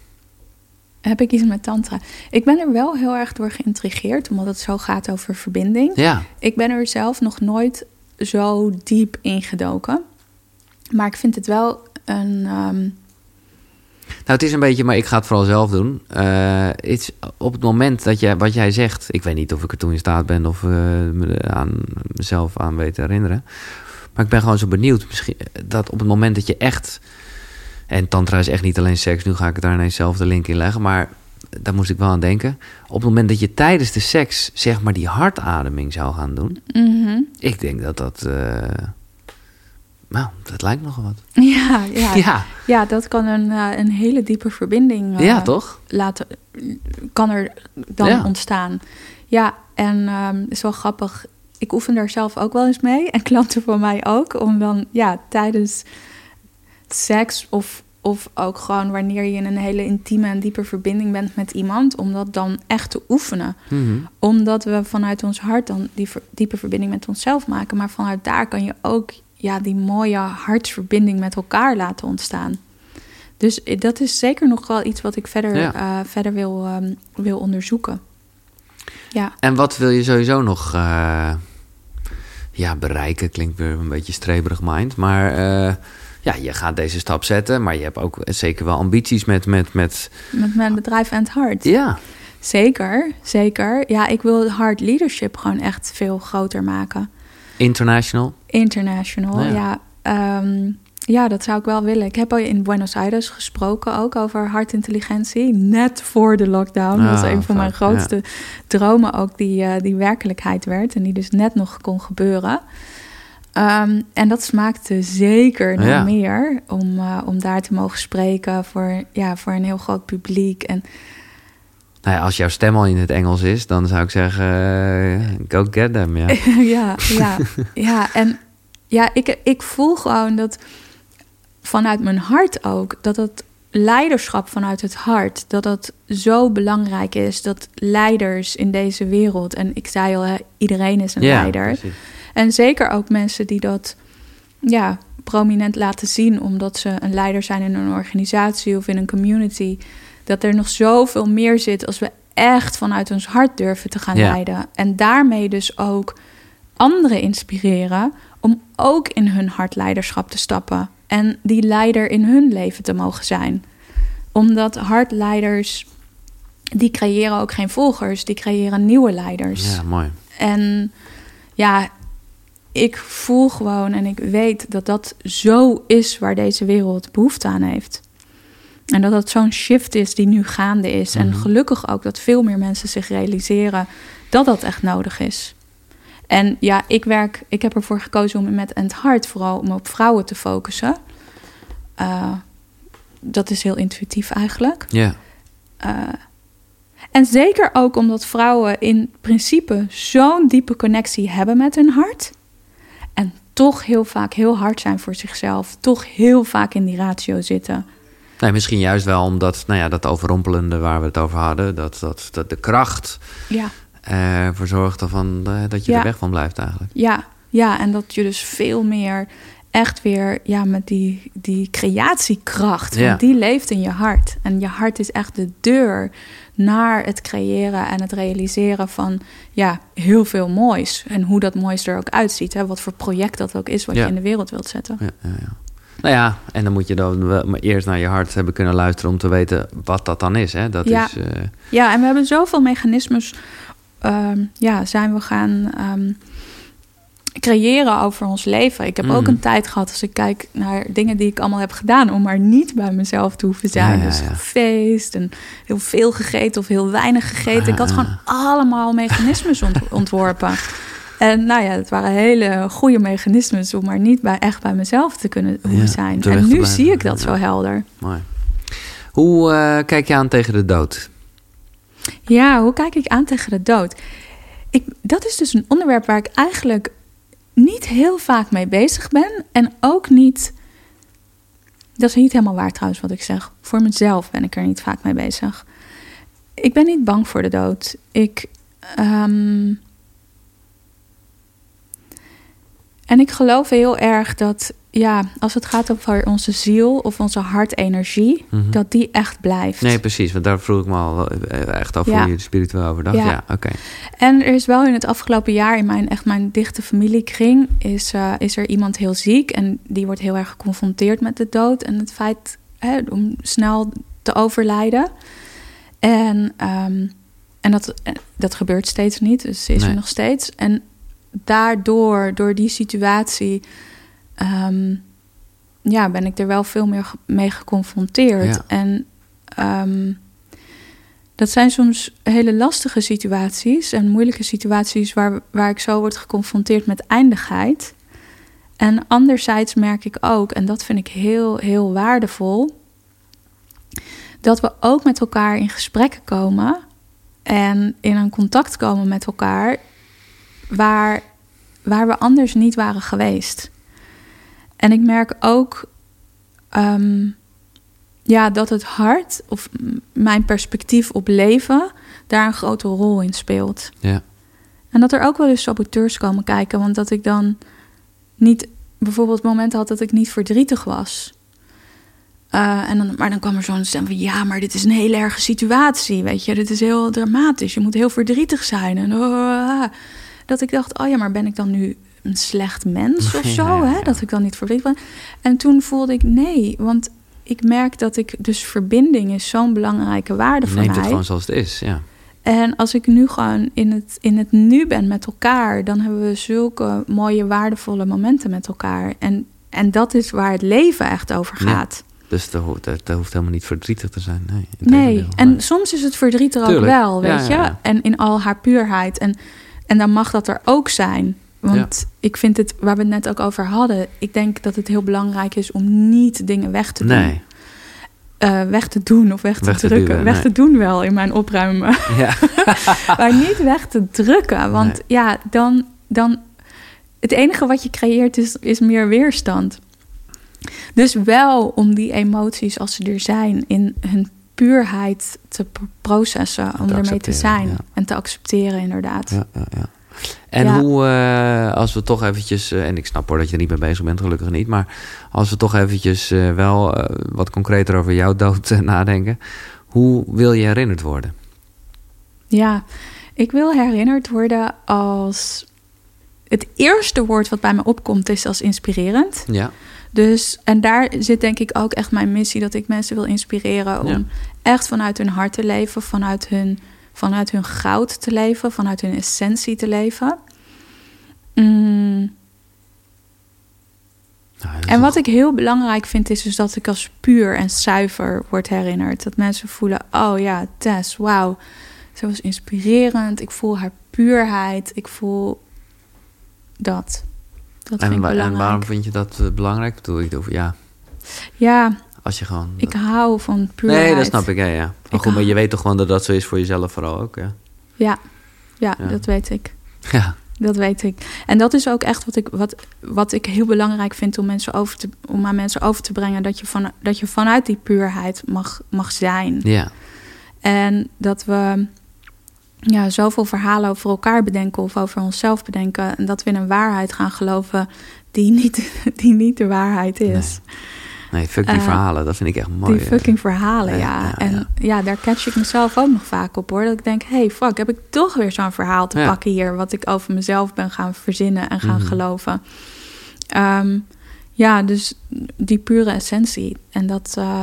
Heb ik iets met Tantra? Ik ben er wel heel erg door geïntrigeerd, omdat het zo gaat over verbinding. Ja. Ik ben er zelf nog nooit zo diep ingedoken. Maar ik vind het wel een. Um... Nou, het is een beetje, maar ik ga het vooral zelf doen. Uh, iets, op het moment dat jij, wat jij zegt, ik weet niet of ik er toen in staat ben of uh, me aan mezelf aan weet te herinneren. Maar ik ben gewoon zo benieuwd. Misschien dat op het moment dat je echt. En Tantra is echt niet alleen seks. Nu ga ik daar ineens zelf de link in leggen. Maar daar moest ik wel aan denken. Op het moment dat je tijdens de seks, zeg maar, die hartademing zou gaan doen. Mhm. Ik denk dat dat. eh, nou, dat lijkt me nog wat. Ja, ja. Ja, ja, dat kan een, eh, een hele diepe verbinding eh, ja toch? laten, kan er dan Ja. ontstaan. Ja, en ehm is wel grappig. Ik oefen daar zelf ook wel eens mee. En klanten van mij ook. Om dan ja, tijdens seks of, of ook gewoon wanneer je in een hele intieme en diepe verbinding bent met iemand. Om dat dan echt te oefenen. Mhm. Omdat we vanuit ons hart dan die ver- diepe verbinding met onszelf maken. Maar vanuit daar kan je ook ja, die mooie hartsverbinding met elkaar laten ontstaan. Dus dat is zeker nog wel iets wat ik verder, Ja. eh, verder wil, ehm, wil onderzoeken. Ja. En wat wil je sowieso nog eh, ja, bereiken? Klinkt weer een beetje streberig mind. Maar eh, ja, je gaat deze stap zetten. Maar je hebt ook zeker wel ambities met... met, met Met mijn bedrijf en het hart. ja, Zeker, zeker. Ja, ik wil hard leadership gewoon echt veel groter maken. International. International, Ja. ja. Ehm, ja, dat zou ik wel willen. Ik heb al in Buenos Aires gesproken ook over hartintelligentie. Net voor de lockdown. dat was Ah, een van mijn grootste dromen ook die, eh, die werkelijkheid werd. En die dus net nog kon gebeuren. Ehm, en dat smaakte zeker naar Ja. meer. Om, eh, om daar te mogen spreken voor, ja, voor een heel groot publiek. En Nou ja, als jouw stem al in het Engels is, dan zou ik zeggen... eh, go get them, ja. ja, ja, ja. En ja, ik, ik voel gewoon dat vanuit mijn hart ook, dat het leiderschap vanuit het hart, dat dat zo belangrijk is. Dat leiders in deze wereld, en ik zei al, hè, iedereen is een ja, leider. precies. En zeker ook mensen die dat ja, prominent laten zien, omdat ze een leider zijn in een organisatie of in een community. Dat er nog zoveel meer zit als we echt vanuit ons hart durven te gaan Ja. leiden. En daarmee dus ook anderen inspireren om ook in hun hartleiderschap te stappen. En die leider in hun leven te mogen zijn. Omdat hartleiders, die creëren ook geen volgers, die creëren nieuwe leiders. Ja, mooi. En ja, ik voel gewoon en ik weet dat dat zo is waar deze wereld behoefte aan heeft. En dat dat zo'n shift is die nu gaande is. En Mhm. gelukkig ook dat veel meer mensen zich realiseren dat dat echt nodig is. En ja, ik werk, ik heb ervoor gekozen om met het hart vooral om op vrouwen te focussen. Eh, dat is heel intuïtief eigenlijk. Ja, Eh, en zeker ook omdat vrouwen in principe zo'n diepe connectie hebben met hun hart. En toch heel vaak heel hard zijn voor zichzelf. Toch heel vaak in die ratio zitten. Nee, misschien juist wel omdat nou ja, dat overrompelende waar we het over hadden... dat, dat, dat de kracht Ja, eh, ervoor zorgt ervan, eh, dat je Ja. er weg van blijft eigenlijk. ja, ja. En dat je dus veel meer echt weer ja, met die, die creatiekracht. Ja. Want die leeft in je hart. En je hart is echt de deur naar het creëren en het realiseren van ja, heel veel moois. En hoe dat moois er ook uitziet. Hè? Wat voor project dat ook is wat Ja. je in de wereld wilt zetten. Ja, ja, ja. Nou ja, en dan moet je dan wel maar eerst naar je hart hebben kunnen luisteren om te weten wat dat dan is. Hè? Dat Ja. is eh, Ja, en we hebben zoveel mechanismes ehm, ja, zijn we gaan ehm, creëren over ons leven. Ik heb ook Mhm. een tijd gehad, als ik kijk naar dingen die ik allemaal heb gedaan, om maar niet bij mezelf te hoeven zijn. Ja, ja, Dus gefeest en heel veel gegeten of heel weinig gegeten. Ah, ik had ah. gewoon allemaal mechanismes ont- ontworpen. En nou ja, het waren hele goede mechanismes om maar niet bij, echt bij mezelf te kunnen Ja, zijn. En nu blijven. zie ik dat Ja. zo helder. mooi. Hoe eh, kijk je aan tegen de dood? Ja, hoe kijk ik aan tegen de dood? Ik, dat is dus een onderwerp waar ik eigenlijk niet heel vaak mee bezig ben. En ook niet. Dat is niet helemaal waar trouwens wat ik zeg. Voor mezelf ben ik er niet vaak mee bezig. Ik ben niet bang voor de dood. Ik. ehm, en ik geloof heel erg dat, ja, als het gaat over onze ziel of onze hartenergie, Mhm. dat die echt blijft. Nee, precies. Want daar vroeg ik me al echt af Ja. hoe je spiritueel over dacht. Ja, Ja. oké. En er is wel in het afgelopen jaar in mijn echt mijn dichte familiekring is, eh, is er iemand heel ziek en die wordt heel erg geconfronteerd met de dood en het feit hè, om snel te overlijden. En, ehm, en dat, eh, dat gebeurt steeds niet, dus ze is Nee. er nog steeds. En daardoor, door die situatie, ehm, ja, ben ik er wel veel meer mee geconfronteerd. En ehm, dat zijn soms hele lastige situaties en moeilijke situaties waar, waar ik zo word geconfronteerd met eindigheid. En anderzijds merk ik ook, en dat vind ik heel, heel waardevol, dat we ook met elkaar in gesprekken komen en in een contact komen met elkaar waar, waar we anders niet waren geweest. En ik merk ook ehm, ja, dat het hart of mijn perspectief op leven daar een grote rol in speelt. Ja. En dat er ook wel eens saboteurs komen kijken, want dat ik dan niet bijvoorbeeld momenten had dat ik niet verdrietig was. Uh, en dan, maar dan kwam er zo'n stem van ja, maar dit is een hele erge situatie, weet je, dit is heel dramatisch, je moet heel verdrietig zijn. En uh, dat ik dacht, oh ja, maar ben ik dan nu een slecht mens of zo, hè? dat ik dan niet verdrietig ben. En toen voelde ik nee, want ik merk dat ik dus verbinding is zo'n belangrijke waarde voor mij. Neemt het gewoon zoals het is, ja. En als ik nu gewoon in het, in het nu ben met elkaar, dan hebben we zulke mooie, waardevolle momenten met elkaar. En, en dat is waar het leven echt over gaat. dus dat hoeft, dat hoeft helemaal niet verdrietig te zijn. Nee, nee. en soms is het verdriet er ook wel, weet je. En in al haar puurheid. En, en dan mag dat er ook zijn. Want ik vind het, waar we het net ook over hadden, ik denk dat het heel belangrijk is om niet dingen weg te doen. Nee. Uh, weg te doen of weg te drukken. weg te doen wel in mijn opruimen. Ja. maar niet weg te drukken. Want ja, dan, dan. Het enige wat je creëert is, is meer weerstand. Dus wel om die emoties, als ze er zijn, in hun puurheid te processen. Om ermee te zijn en te accepteren, inderdaad. Ja, ja, ja. En hoe, uh, als we toch eventjes, uh, en ik snap hoor dat je er niet mee bezig bent, gelukkig niet, maar als we toch eventjes uh, wel wat concreter over jouw dood nadenken, hoe wil je herinnerd worden? Ja, ik wil herinnerd worden als. Het eerste woord wat bij me opkomt is als inspirerend. Ja. Dus, en daar zit denk ik ook echt mijn missie, dat ik mensen wil inspireren om echt vanuit hun hart te leven, vanuit hun vanuit hun goud te leven, vanuit hun essentie te leven. Mm. Nou, en wat ik heel belangrijk vind is dus dat ik als puur en zuiver word herinnerd. Dat mensen voelen, oh ja, Tess, wauw. Ze was inspirerend. Ik voel haar puurheid. Ik voel dat. Dat en, en waarom vind je dat uh, belangrijk? Doe ik over ja. Ja, als je gewoon... Ik hou van puurheid. Nee, dat snap ik, ja. ja. Maar goed, maar je weet toch gewoon dat dat zo is voor jezelf vooral ook, ja? Ja, ja, dat weet ik. Ja. Dat weet ik. En dat is ook echt wat ik, wat, wat ik heel belangrijk vind om, mensen over te, om aan mensen over te brengen. Dat je, van, dat je vanuit die puurheid mag, mag zijn. Ja. En dat we ja, zoveel verhalen over elkaar bedenken of over onszelf bedenken. En dat we in een waarheid gaan geloven die niet, die niet de waarheid is. Nee, fuck die uh, verhalen, dat vind ik echt mooi. Die fucking verhalen, ja. en ja. daar catch ik mezelf ook nog vaak op hoor. Dat ik denk, hey, fuck, heb ik toch weer zo'n verhaal te pakken hier... wat ik over mezelf ben gaan verzinnen en gaan mhm. geloven. Um, ja, dus die pure essentie. En dat, uh,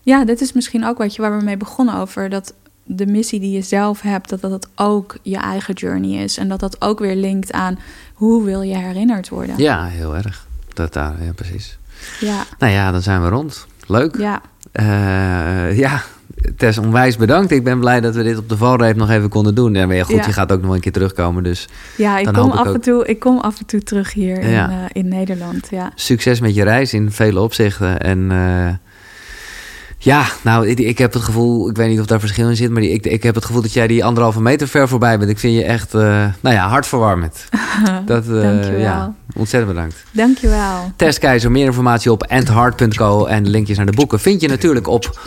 ja, dit is misschien ook wat je waar we mee begonnen over... dat de missie die je zelf hebt, dat dat ook je eigen journey is. En dat dat ook weer linkt aan hoe wil je herinnerd worden. Ja, heel erg. Dat daar, ja, precies. Ja. Nou ja, dan zijn we rond. Leuk. Ja. Uh, ja, Tess, onwijs bedankt. Ik ben blij dat we dit op de valreep nog even konden doen. Ja, maar ja, goed, je gaat ook nog een keer terugkomen. Dus ja, ik kom, af, en toe, ik kom af en toe terug hier in, uh, in Nederland. Ja. Succes met je reis in vele opzichten. En uh, ja, nou, ik, ik, heb het gevoel, ik weet niet of daar verschil in zit, maar die, ik, ik heb het gevoel dat jij die anderhalve meter ver voorbij bent. Ik vind je echt, uh, nou ja, hartverwarmend. Dat, uh, Dankjewel. Ja, ontzettend bedankt. Dankjewel. Tess Keizer, meer informatie op endhard.co en linkjes naar de boeken vind je natuurlijk op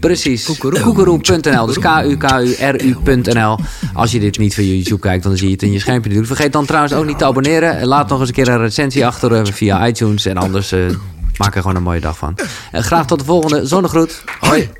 precies koekeroe.nl. Dus K-U-K-U-R-U.nl. Als je dit niet via YouTube kijkt, dan zie je het in je schermpje natuurlijk. Vergeet dan trouwens ook niet te abonneren. Laat nog eens een keer een recensie achter uh, via iTunes en anders... Maak er gewoon een mooie dag van. En graag tot de volgende. Zonnegroet. Hoi.